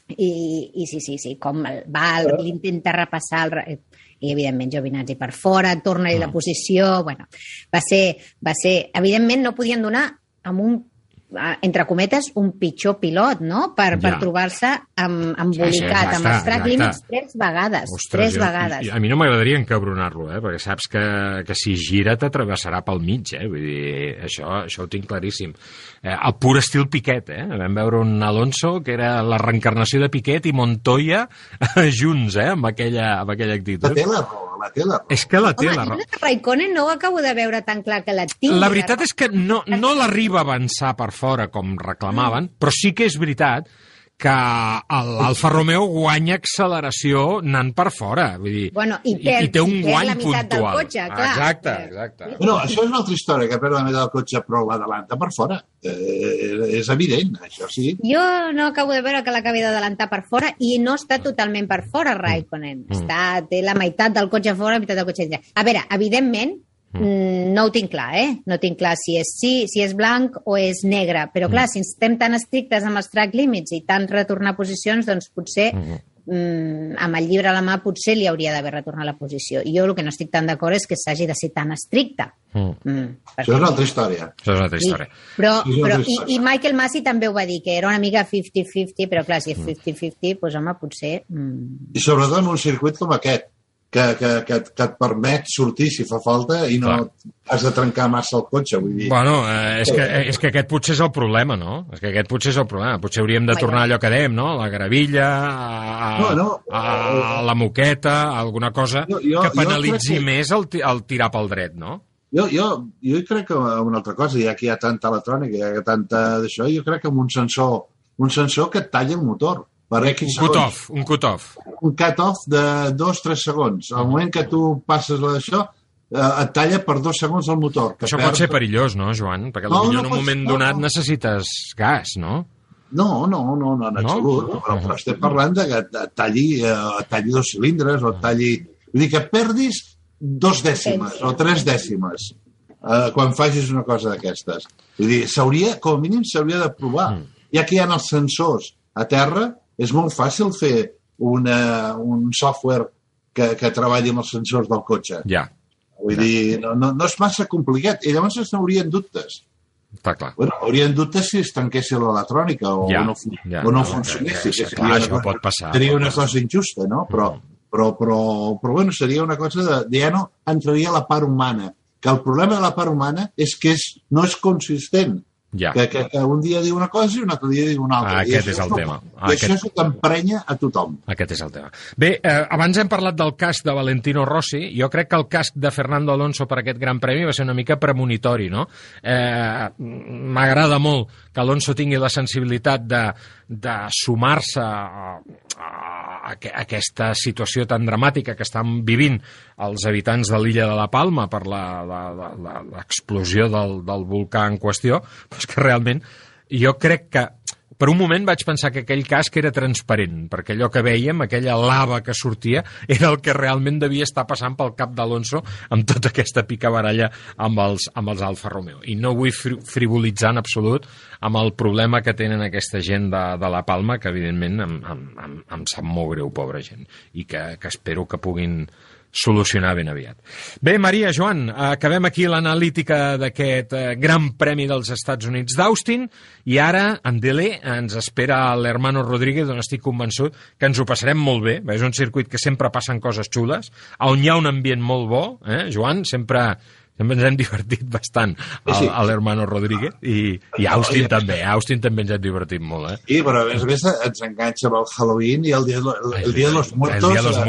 I, I sí, sí, sí, com va, l'intenta repassar el, re- i evidentment Giovinazzi per fora, torna-li la posició, bueno, va ser, va ser, evidentment no podien donar amb un ah, entre cometes, un pitjor pilot, no? Per, per Ja. trobar-se amb, embolicat, Sí, sí, amb els track limits tres vegades. tres jo- vegades. A mi no m'agradaria encabronar-lo, eh? perquè saps que, que si gira t'atravessarà pel mig, eh? Vull dir, això, això ho tinc claríssim. Eh, el pur estil Piquet, eh? Vam veure un Alonso que era la reencarnació de Piquet i Montoya junts, eh? Amb aquella, amb aquella La actitud. té la raó, la té la raó. És que la té Home, la raó. la Raikkonen no ho acabo de veure tan clar que la tingui. La veritat és que no, no l'arriba a avançar per fora com reclamaven, però sí que és veritat que el Alfa Romeo guanya acceleració anant per fora. Vull dir, Bueno, i perd- i té un i guany la meitat del puntual. cotxe, clar. Exacte, exacte. Bueno, això és una altra història, que perd la meitat del cotxe però l'adelanta per fora. Eh, és evident, això sí. Jo no acabo de veure que l'acabi d'adelantar per fora i no està totalment per fora, Raikkonen. Mm. Està, té la meitat del cotxe fora la meitat del cotxe dintre. A veure, evidentment, mm. no ho tinc clar, eh? No tinc clar si és sí, si és blanc o és negre. Però, clar, si estem tan estrictes amb els track limits i tant retornar posicions, doncs potser mm, amb el llibre a la mà potser li hauria d'haver retornat la posició. I jo el que no estic tan d'acord és que s'hagi de ser tan estricte. Mm. Mm, Això és una altra història. Això és una altra i, història. però, Sí, però, altra i, història. I Michael Massey també ho va dir, que era una mica 50-50, però clar, si és 50-50, doncs home, potser... Mm, I sobretot en un circuit com aquest, que, que, que, que et permet sortir si fa falta i no Clar. has de trencar massa el cotxe, vull dir. Bueno, eh, és, que, és que aquest potser és el problema, no? És que aquest potser és el problema. Potser hauríem de tornar allò que dèiem, no? A la gravilla, a, a, No, no. a, a la moqueta, a alguna cosa Jo- jo- que penalitzi que- més el, el tirar pel dret, no? Jo, jo, jo crec que una altra cosa, ja que hi ha tanta electrònica, hi ha tanta d'això, jo crec que amb un sensor, un sensor que et talla el motor. Per X Un cut-off, un cut-off. Un cut-off de dos, tres segons. Al moment que tu passes d'això, eh, et talla per dos segons el motor. Que Això perd- pot ser perillós, no, Joan? Perquè No, potser no en un moment ser, donat no. necessites gas, no? No, no, no, no en No? absolut. No? Però, però estem parlant de que et et talli, eh, et talli dos cilindres o et talli... Vull dir que perdis dos dècimes o tres dècimes eh, quan facis una cosa d'aquestes. Vull dir, s'hauria, com a mínim s'hauria de provar. Mm. Ja que hi ha els sensors a terra, és molt fàcil fer una, un software que, que treballi amb els sensors del cotxe. Ja. Vull dir, no, no, no és massa complicat. I llavors es n'haurien dubtes. Està clar. Bueno, haurien dubtes si es tanqués l'electrònica o, Ja, no, ja, o no no, funcionés. ja, Sí, ja, clar, això pot passar, Seria una cosa injusta, no? Però, però, però, però, bueno, seria una cosa de, de ja no entraria la part humana. Que el problema de la part humana és que és, no és consistent. Ja. Que, que, que un dia diu una cosa i un altre dia diu una altra. Ah, aquest és el tema. I Ah, això aquest- és el que emprenya a tothom. Aquest és el tema. Bé, eh, abans hem parlat del casc de Valentino Rossi. Jo crec que el casc de Fernando Alonso per aquest gran premi va ser una mica premonitori, no? Eh, M'agrada molt que Alonso tingui la sensibilitat de, de sumar-se a, a aqu- aquesta situació tan dramàtica que estan vivint els habitants de l'illa de la Palma per l'explosió del, del volcà en qüestió, però és que realment jo crec que per un moment vaig pensar que aquell casc era transparent, perquè allò que veiem, aquella lava que sortia, era el que realment devia estar passant pel cap d'Alonso amb tota aquesta picabaralla amb els, amb els Alfa Romeo. I no vull fri frivolitzar en absolut amb el problema que tenen aquesta gent de, de la Palma, que evidentment em, em, em, em sap molt greu, pobra gent, i que, que espero que puguin solucionar ben aviat. Bé, Maria, Joan, acabem aquí l'analítica d'aquest eh, gran premi dels Estats Units d'Austin i ara, en Dele, ens espera l'Hermano Rodríguez, on estic convençut que ens ho passarem molt bé. És un circuit que sempre passen coses xules, on hi ha un ambient molt bo, eh, Joan? Sempre, sempre ens hem divertit bastant al, sí. a l'Hermano Rodríguez i, i a Austin també, a Austin també ens hem divertit molt, eh? Sí, però a més a més ens enganxa amb el Halloween i el dia, el, el dia de los muertos. El Dia de los eh,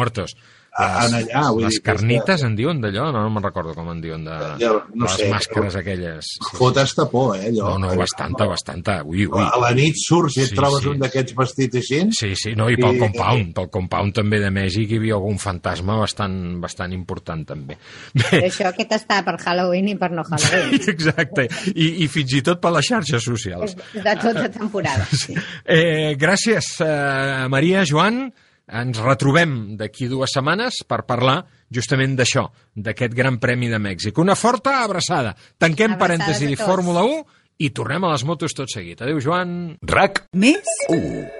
Muertos. a- en allà, vull les dir que és carnites en diuen d'allò? No, no me'n recordo com en diuen de, Ja, no les sé, màscares però- aquelles. Sí. Fotes-te por, eh, allò. No, no, bastanta, bastanta. Ui, ui. A la nit surts i et Sí, trobes sí. un d'aquests vestits així. Sí, sí, no, i pel I- compound, pel compound també de Mèxic hi havia algun fantasma bastant, bastant important també. Bé, Però això aquest està per Halloween i per no Halloween. exacte, I, i fins i tot per les xarxes socials. De tota temporada. Sí. Eh, gràcies, eh, Maria, Joan. Ens retrobem d'aquí dues setmanes per parlar justament d'això, d'aquest Gran Premi de Mèxic. Una forta abraçada. Tanquem Abraçades parèntesi. Fórmula 1 i tornem a les motos tot seguit. Adéu, Joan. RAC Més? 1.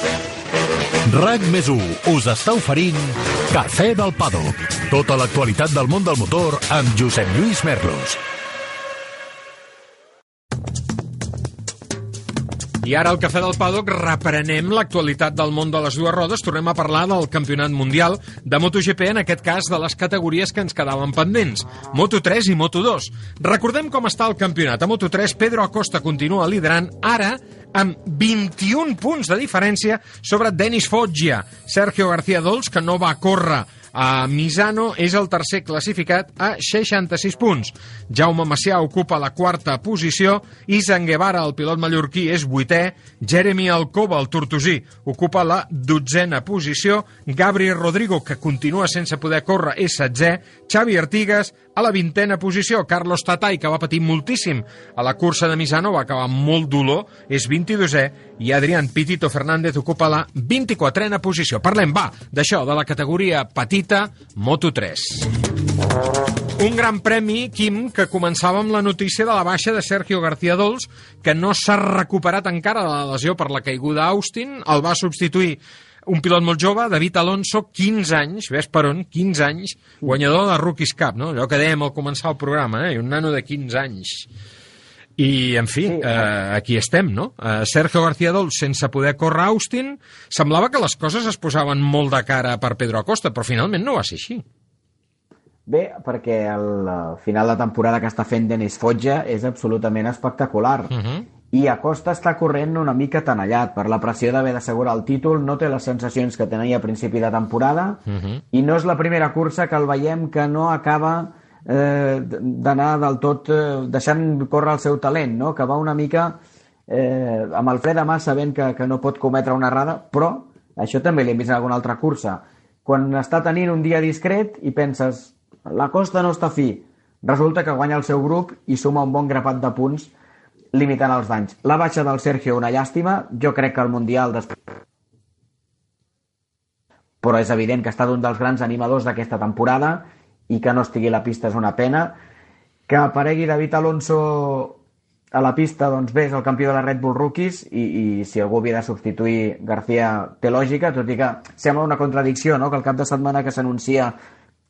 RAC més us està oferint Cafè del Pado. Tota l'actualitat del món del motor amb Josep Lluís Merlos. I ara al Cafè del Paddock reprenem l'actualitat del món de les dues rodes. Tornem a parlar del campionat mundial de MotoGP, en aquest cas de les categories que ens quedaven pendents, Moto3 i Moto2. Recordem com està el campionat. A Moto3, Pedro Acosta continua liderant, ara amb 21 punts de diferència sobre Denis Foggia. Sergio García Dols, que no va córrer a Misano és el tercer classificat a 66 punts. Jaume Macià ocupa la quarta posició, Isan Guevara, el pilot mallorquí, és vuitè, Jeremy Alcoba, el tortosí, ocupa la dotzena posició, Gabriel Rodrigo, que continua sense poder córrer, és setzè, Xavi Artigas, a la vintena posició, Carlos Tatay, que va patir moltíssim a la cursa de Misano, va acabar amb molt dolor, és 22è, i Adrián Pitito Fernández ocupa la 24a posició. Parlem, va, d'això, de la categoria petita Moto3. Un gran premi, Quim, que començava amb la notícia de la baixa de Sergio García Dols, que no s'ha recuperat encara de la lesió per la caiguda a Austin, el va substituir un pilot molt jove, David Alonso, 15 anys, ves per on, 15 anys, guanyador de Rookies Cup, no? allò que dèiem al començar el programa, eh? un nano de 15 anys. I, en fi, eh, aquí estem, no? Eh, Sergio García Dols, sense poder córrer a Austin, semblava que les coses es posaven molt de cara per Pedro Acosta, però finalment no va ser així. Bé, perquè el final de temporada que està fent Denis Foggia és absolutament espectacular. Uh -huh. I Acosta està corrent una mica tenallat per la pressió d'haver d'assegurar el títol, no té les sensacions que tenia a principi de temporada Uh -huh. i no és la primera cursa que el veiem que no acaba eh, d'anar del tot eh, deixant córrer el seu talent, no? que va una mica eh, amb el fre de mà sabent que, que no pot cometre una errada, però això també l'hem vist en alguna altra cursa. Quan està tenint un dia discret i penses la costa no està fi, resulta que guanya el seu grup i suma un bon grapat de punts limitant els danys. La baixa del Sergio, una llàstima. Jo crec que el Mundial després però és evident que ha estat un dels grans animadors d'aquesta temporada i que no estigui a la pista és una pena. Que aparegui David Alonso a la pista, doncs bé, és el campió de la Red Bull Rookies i, i si algú havia de substituir García té lògica, tot i que sembla una contradicció, no?, que el cap de setmana que s'anuncia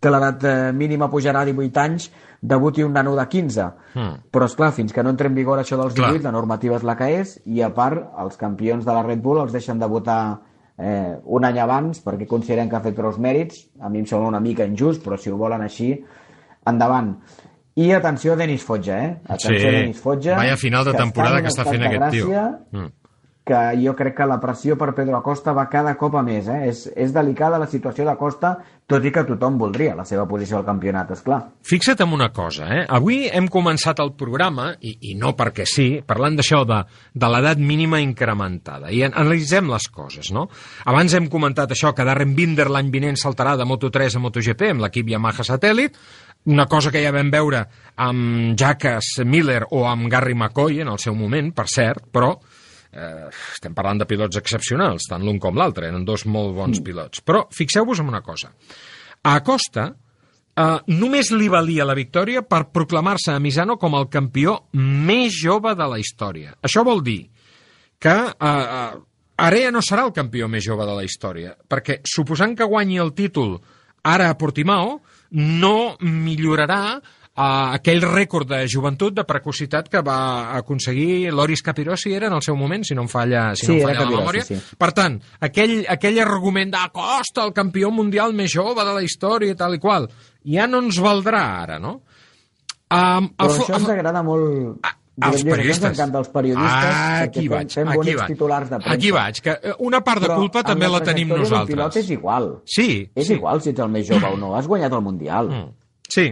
que l'edat eh, mínima pujarà a 18 anys, debuti un nano de 15. Mm. Però, és clar, fins que no entre en vigor això dels 18, clar. la normativa és la que és, i a part, els campions de la Red Bull els deixen debutar eh, un any abans perquè consideren que ha fet prou mèrits. A mi em sembla una mica injust, però si ho volen així, endavant. I atenció a Denis Fotja, eh? Atenció sí. a Denis Fotja. Vaya final de temporada que està fent aquest tio. Mm que jo crec que la pressió per Pedro Acosta va cada cop a més. Eh? És, és delicada la situació d'Acosta, tot i que tothom voldria la seva posició al campionat, és clar. Fixa't en una cosa, eh? avui hem començat el programa, i, i no perquè sí, parlant d'això de, de l'edat mínima incrementada, i analitzem les coses, no? Abans hem comentat això, que Darren Binder l'any vinent saltarà de Moto3 a MotoGP amb l'equip Yamaha Satellite, una cosa que ja vam veure amb Jacques Miller o amb Gary McCoy en el seu moment, per cert, però eh, estem parlant de pilots excepcionals, tant l'un com l'altre, eren dos molt bons mm. pilots. Però fixeu-vos en una cosa. A Acosta eh, només li valia la victòria per proclamar-se a Misano com el campió més jove de la història. Això vol dir que eh, eh, Area no serà el campió més jove de la història, perquè suposant que guanyi el títol ara a Portimao, no millorarà a aquell rècord de joventut, de precocitat que va aconseguir Loris Capirossi era en el seu moment, si no em falla, si sí, no em falla la memòria. Sí. Per tant, aquell, aquell argument d'Acosta, el campió mundial més jove de la història i tal i qual, ja no ens valdrà ara, no? Um, Però això ens agrada molt... A, als periodistes. Ens dels periodistes ah, aquí vaig, fem, fem aquí vaig. titulars de premsa. Aquí vaig, que una part de Però culpa també la, tenim nosaltres. pilot és igual. Sí. És sí. igual si ets el més jove o no. Has guanyat el Mundial. Mm. Sí.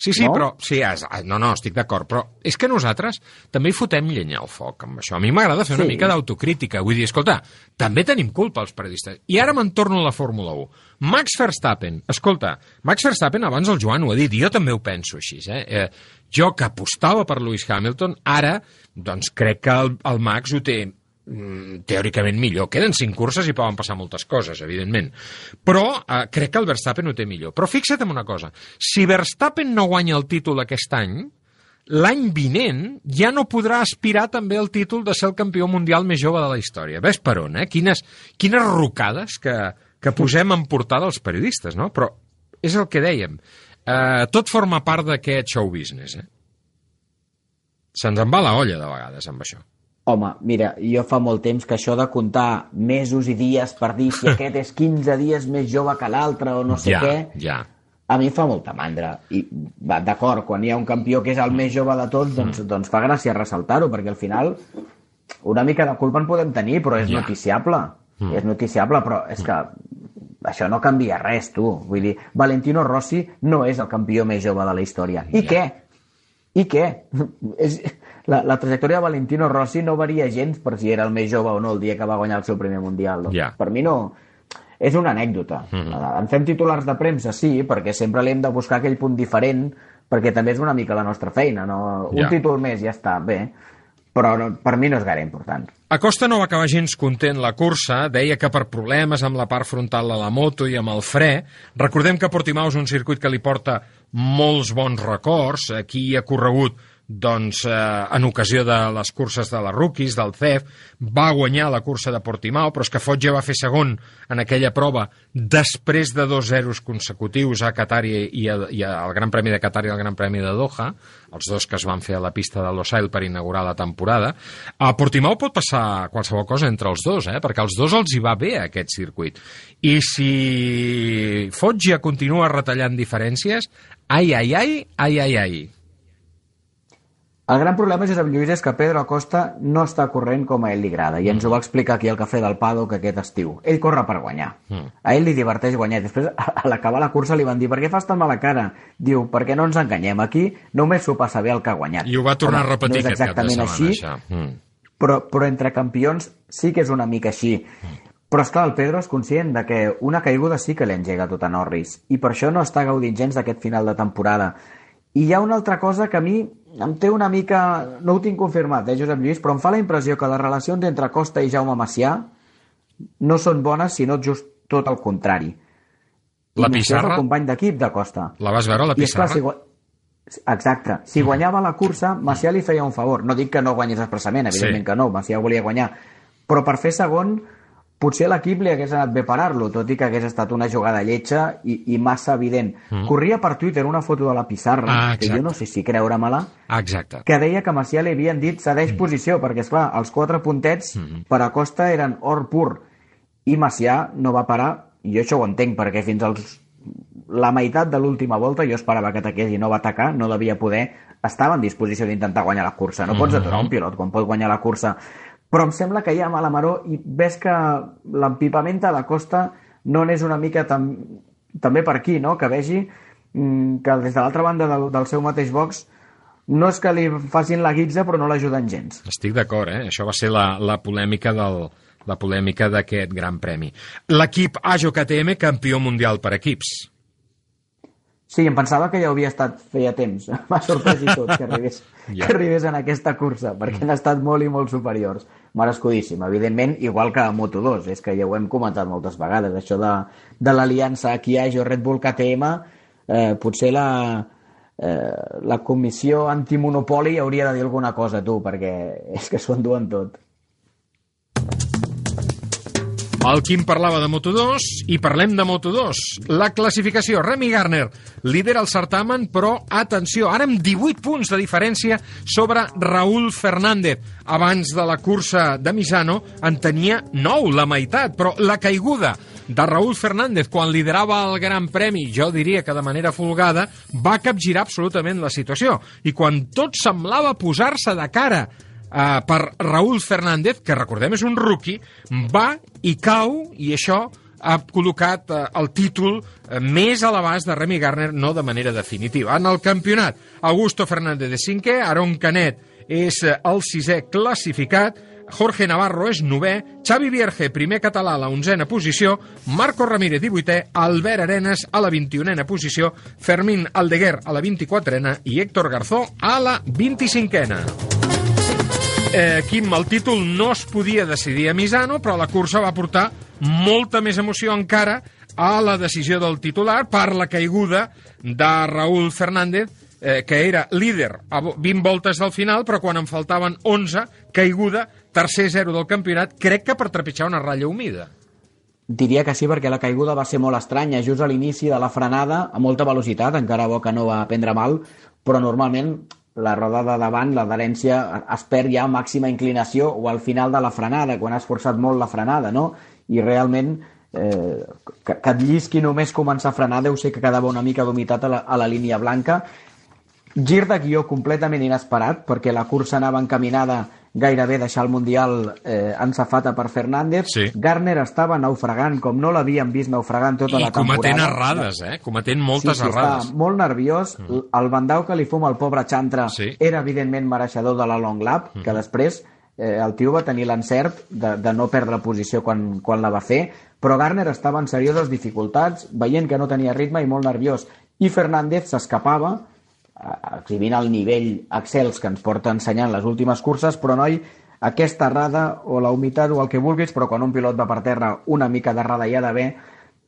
Sí, sí, No? però... Sí, és, no, no, estic d'acord, però és que nosaltres també hi fotem llenya al foc amb això. A mi m'agrada fer una Sí. mica d'autocrítica. Vull dir, escolta, també tenim culpa els periodistes. I ara me'n torno a la Fórmula 1. Max Verstappen, escolta, Max Verstappen abans el Joan ho ha dit, jo també ho penso així, eh? eh jo que apostava per Lewis Hamilton, ara, doncs crec que el, el Max ho té teòricament millor. Queden cinc curses i poden passar moltes coses, evidentment. Però eh, crec que el Verstappen ho té millor. Però fixa't en una cosa. Si Verstappen no guanya el títol aquest any, l'any vinent ja no podrà aspirar també al títol de ser el campió mundial més jove de la història. Ves per on, eh? Quines, quines rocades que, que posem en portada els periodistes, no? Però és el que dèiem. Eh, tot forma part d'aquest show business, eh? Se'ns en va la olla de vegades amb això. Home, mira, jo fa molt temps que això de comptar mesos i dies per dir si aquest és 15 dies més jove que l'altre o no sé ja, què, ja. a mi fa molta mandra. I d'acord, quan hi ha un campió que és el més jove de tots, doncs, Mm. doncs fa gràcia ressaltar-ho, perquè al final una mica de culpa en podem tenir, però és Ja. noticiable. Mm. És noticiable, però és que això no canvia res, tu. Vull dir, Valentino Rossi no és el campió més jove de la història. I què? I què? és, la, la trajectòria de Valentino Rossi no varia gens per si era el més jove o no el dia que va guanyar el seu primer Mundial. Doncs Ja. Per mi no... És una anècdota. Mhm. En fem titulars de premsa, sí, perquè sempre li hem de buscar aquell punt diferent, perquè també és una mica la nostra feina. No? Un Ja. títol més ja està, bé, però no, per mi no és gaire important. Acosta no va acabar gens content la cursa, deia que per problemes amb la part frontal de la moto i amb el fre, recordem que Portimao és un circuit que li porta molts bons records, aquí ha corregut doncs, eh, en ocasió de les curses de les rookies, del CEF, va guanyar la cursa de Portimao, però és que Foggia va fer segon en aquella prova després de dos zeros consecutius a Qatar i, i, a, i al Gran Premi de Qatar i al Gran Premi de Doha, els dos que es van fer a la pista de Losail per inaugurar la temporada. A Portimao pot passar qualsevol cosa entre els dos, eh? perquè als dos els hi va bé aquest circuit. I si Foggia continua retallant diferències, ai, ai, ai, ai, ai, ai. El gran problema, Josep Lluís, és que Pedro Acosta no està corrent com a ell li agrada, i ens ho va explicar aquí al Cafè del Pado que aquest estiu. Ell corre per guanyar. Mm. A ell li diverteix guanyar. Després, a l'acabar la cursa, li van dir per què fas tan mala cara? Diu, perquè no ens enganyem, aquí només s'ho passa bé el que ha guanyat. I ho va tornar Home, a repetir no aquest cap de setmana, així, això. Mm. però, però entre campions sí que és una mica així. Però, esclar, el Pedro és conscient de que una caiguda sí que l'engega tot a Norris, i per això no està gaudint gens d'aquest final de temporada. I hi ha una altra cosa que a mi em té una mica... No ho tinc confirmat, eh, Josep Lluís, però em fa la impressió que les relacions entre Costa i Jaume Macià no són bones, sinó just tot el contrari. I La és pissarra? el company d'equip de Costa. La vas veure, la I esclar, pissarra? si, Exacte. Si guanyava la cursa, Macià li feia un favor. No dic que no guanyés expressament, evidentment Sí. que no, Macià volia guanyar. Però per fer segon, potser a l'equip li hagués anat bé parar-lo, tot i que hagués estat una jugada lletja i, i massa evident. Mm. Corria per Twitter una foto de la pissarra, Ah, que jo no sé si creure-me-la, Ah, exacte. que deia que Macià li havien dit cedeix posició, perquè, és clar els quatre puntets Mm-hmm. per a Costa eren or pur, i Macià no va parar, i jo això ho entenc, perquè fins als la meitat de l'última volta jo esperava que ataqués i no va atacar, no devia poder, estava en disposició d'intentar guanyar la cursa. No pots aturar un pilot quan pot guanyar la cursa. Però em sembla que hi ha mala maró i ves que l'empipament de Costa no n'és una mica tam també per aquí, no? que vegi mm, que des de l'altra banda del, del seu mateix box no és que li facin la guitza però no l'ajuden gens. Estic d'acord, eh? Això va ser la, la polèmica del la polèmica d'aquest gran premi. L'equip Ajo KTM, campió mundial per equips. Sí, em pensava que ja havia estat feia temps. M'ha sorprès i tot que arribés, Ja. que arribés en aquesta cursa, perquè han estat molt i molt superiors. Merescudíssim, evidentment, igual que a Moto2, és que ja ho hem comentat moltes vegades, això de, de l'aliança Kiajo Red Bull KTM, eh, potser la, eh, la comissió antimonopoli hauria de dir alguna cosa, tu, perquè és que s'ho enduen tot. El Quim parlava de Moto2 i parlem de Moto2. La classificació, Remy Garner lidera el certamen, però atenció, ara amb 18 punts de diferència sobre Raúl Fernández. Abans de la cursa de Misano en tenia 9, la meitat, però la caiguda de Raúl Fernández quan liderava el Gran Premi, jo diria que de manera folgada, va capgirar absolutament la situació. I quan tot semblava posar-se de cara uh, per Raúl Fernández, que recordem és un rookie, va i cau, i això ha col·locat uh, el títol uh, més a l'abast de Remy Garner, no de manera definitiva. En el campionat, Augusto Fernández de cinquè, Aaron Canet és uh, el sisè classificat, Jorge Navarro és novè, Xavi Vierge, primer català a la onzena posició, Marco Ramírez, 18è, Albert Arenas a la 21a posició, Fermín Aldeguer a la 24a i Héctor Garzó a la 25a. Eh, Quim, el títol no es podia decidir a Misano, però la cursa va portar molta més emoció encara a la decisió del titular per la caiguda de Raúl Fernández, eh, que era líder a vo- 20 voltes del final, però quan en faltaven 11, caiguda, tercer zero del campionat, crec que per trepitjar una ratlla humida. Diria que sí, perquè la caiguda va ser molt estranya, just a l'inici de la frenada, a molta velocitat, encara bo que no va prendre mal, però normalment la roda de davant, l'adherència, es perd ja a màxima inclinació o al final de la frenada, quan has forçat molt la frenada, no? I realment eh, que, que et llisqui només començar a frenar deu ser que quedava una mica d'humitat a, la, a la línia blanca. Gir de guió completament inesperat, perquè la cursa anava encaminada gairebé deixar el Mundial eh, en safata per Fernández. Sí. Garner estava naufragant, com no l'havíem vist naufragant tota I la temporada. cometent errades, eh? Cometent moltes sí, sí, errades. Està molt nerviós. Mm. El bandau que li fuma el pobre Chantra Sí. era evidentment mereixedor de la long lap, mm. que després eh, el tio va tenir l'encert de, de no perdre posició quan, quan la va fer, però Garner estava en serioses dificultats, veient que no tenia ritme i molt nerviós. I Fernández s'escapava, exhibint el nivell excels que ens porta ensenyant les últimes curses, però noi, aquesta errada o la humitat o el que vulguis, però quan un pilot va per terra una mica d'errada hi ha d'haver,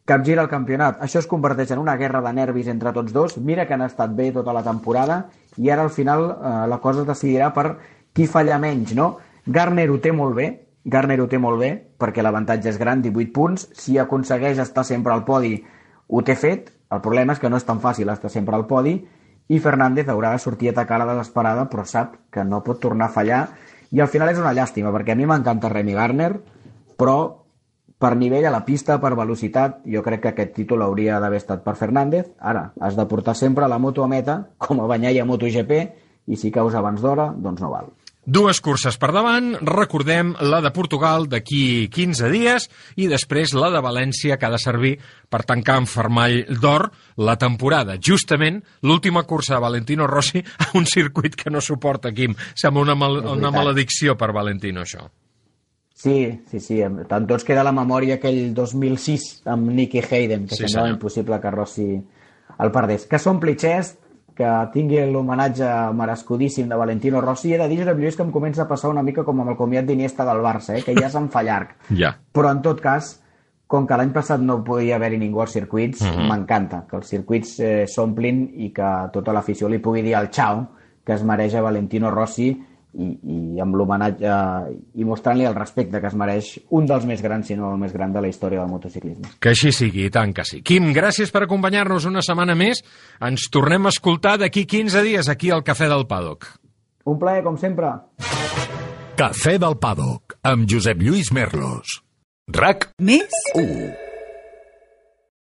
capgira el campionat. Això es converteix en una guerra de nervis entre tots dos. Mira que han estat bé tota la temporada i ara al final eh, la cosa es decidirà per qui falla menys, no? Garner ho té molt bé, Garner ho té molt bé, perquè l'avantatge és gran, 18 punts. Si aconsegueix estar sempre al podi, ho té fet. El problema és que no és tan fàcil estar sempre al podi i Fernández haurà de sortir a atacar a la desesperada, però sap que no pot tornar a fallar. I al final és una llàstima, perquè a mi m'encanta Remy Garner, però per nivell a la pista, per velocitat, jo crec que aquest títol hauria d'haver estat per Fernández. Ara, has de portar sempre la moto a meta, com a Banyai a MotoGP, i si caus abans d'hora, doncs no val. Dues curses per davant, recordem la de Portugal d'aquí 15 dies i després la de València que ha de servir per tancar en fermall d'or la temporada. Justament l'última cursa de Valentino Rossi a un circuit que no suporta, Quim. Sembla una, mal una maledicció per Valentino, això. Sí, sí, sí. Tant tots queda la memòria aquell 2006 amb Nicky Hayden, que sí, semblava senyor. impossible que Rossi el perdés. Que són clichés, que tingui l'homenatge merescudíssim de Valentino Rossi. He de dir, Josep Lluís, que em comença a passar una mica com amb el comiat d'Iniesta del Barça, eh? que ja se'n fa llarg. ja. Però, en tot cas, com que l'any passat no podia haver-hi ningú als circuits, mhm. m'encanta uh -huh. que els circuits eh, s'omplin i que tota l'afició li pugui dir el xau que es mereix a Valentino Rossi i, i amb l'homenatge i mostrant-li el respecte que es mereix un dels més grans, si no el més gran de la història del motociclisme. Que així sigui, i tant que sí. Quim, gràcies per acompanyar-nos una setmana més. Ens tornem a escoltar d'aquí 15 dies aquí al Cafè del Paddock. Un plaer, com sempre. Cafè del Paddock, amb Josep Lluís Merlos. RAC més 1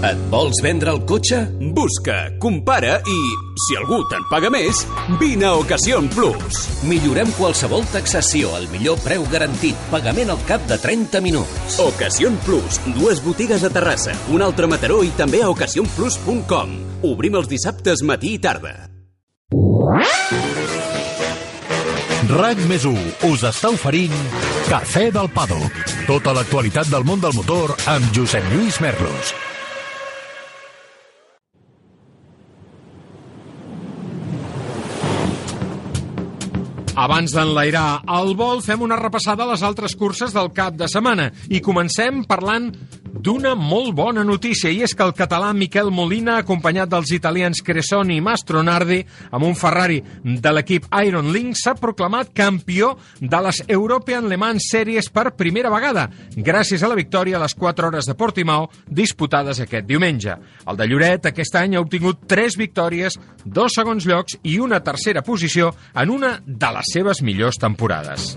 Et vols vendre el cotxe? Busca, compara i, si algú te'n paga més, vine a Ocasión Plus. Millorem qualsevol taxació al millor preu garantit, pagament al cap de 30 minuts. Ocasión Plus, dues botigues a Terrassa, un altre a Mataró i també a ocasionplus.com. Obrim els dissabtes matí i tarda. RAC més us està oferint Cafè del Pado. Tota l'actualitat del món del motor amb Josep Lluís Merlos. Abans d'enlairar el vol, fem una repassada a les altres curses del cap de setmana i comencem parlant d'una molt bona notícia, i és que el català Miquel Molina, acompanyat dels italians Cresoni i Mastronardi, amb un Ferrari de l'equip Iron Link, s'ha proclamat campió de les European Le Mans Series per primera vegada, gràcies a la victòria a les 4 hores de Portimao disputades aquest diumenge. El de Lloret aquest any ha obtingut 3 victòries, dos segons llocs i una tercera posició en una de les seves millors temporades.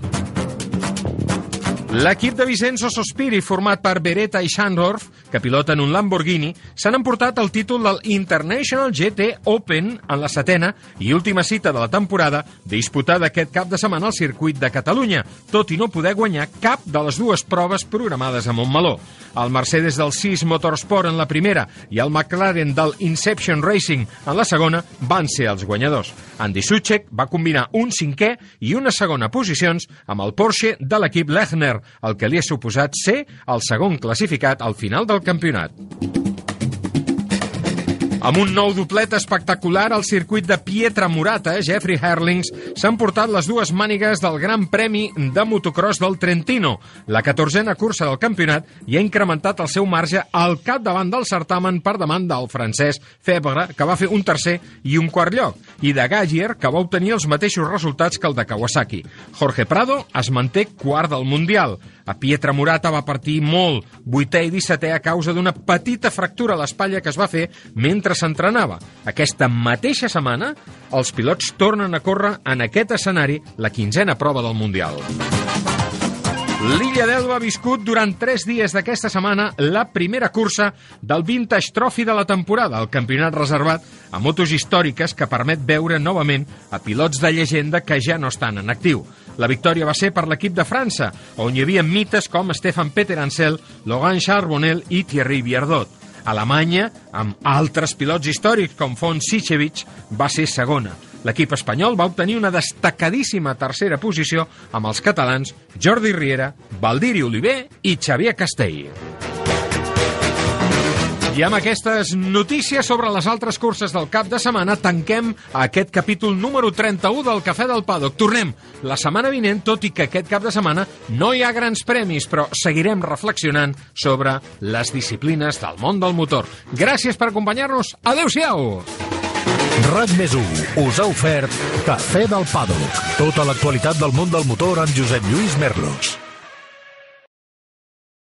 L'equip de Vicenzo Sospiri, format per Beretta i Schandorf, que piloten un Lamborghini, s'han emportat el títol del International GT Open en la setena i última cita de la temporada disputada aquest cap de setmana al circuit de Catalunya, tot i no poder guanyar cap de les dues proves programades a Montmeló. El Mercedes del 6 Motorsport en la primera i el McLaren del Inception Racing en la segona van ser els guanyadors. Andy Suchek va combinar un cinquè i una segona posicions amb el Porsche de l'equip Lechner, el que li ha suposat ser el segon classificat al final del campionat. Amb un nou doblet espectacular al circuit de Pietra Murata, Jeffrey Herlings s'ha emportat les dues mànigues del Gran Premi de motocross del Trentino, la catorzena cursa del campionat, i ha incrementat el seu marge al capdavant del certamen per davant del francès Febre, que va fer un tercer i un quart lloc, i de Gagier, que va obtenir els mateixos resultats que el de Kawasaki. Jorge Prado es manté quart del Mundial. A Pietra Murata va partir molt, vuitè i dissetè a causa d'una petita fractura a l'espatlla que es va fer mentre s'entrenava. Aquesta mateixa setmana, els pilots tornen a córrer en aquest escenari la quinzena prova del Mundial. L'Illa d'Elba ha viscut durant tres dies d'aquesta setmana la primera cursa del Vintage Trophy de la temporada, el campionat reservat a motos històriques que permet veure novament a pilots de llegenda que ja no estan en actiu. La victòria va ser per l'equip de França, on hi havia mites com Stefan Peter Ansel, Logan Charbonnel i Thierry Viardot. Alemanya, amb altres pilots històrics com Fon Sichevich, va ser segona. L'equip espanyol va obtenir una destacadíssima tercera posició amb els catalans Jordi Riera, Valdiri Oliver i Xavier Castell. I amb aquestes notícies sobre les altres curses del cap de setmana tanquem aquest capítol número 31 del Cafè del Paddock. Tornem la setmana vinent, tot i que aquest cap de setmana no hi ha grans premis, però seguirem reflexionant sobre les disciplines del món del motor. Gràcies per acompanyar-nos. Adéu-siau! RAC més us ha ofert Cafè del Paddock. Tota l'actualitat del món del motor amb Josep Lluís Merlos.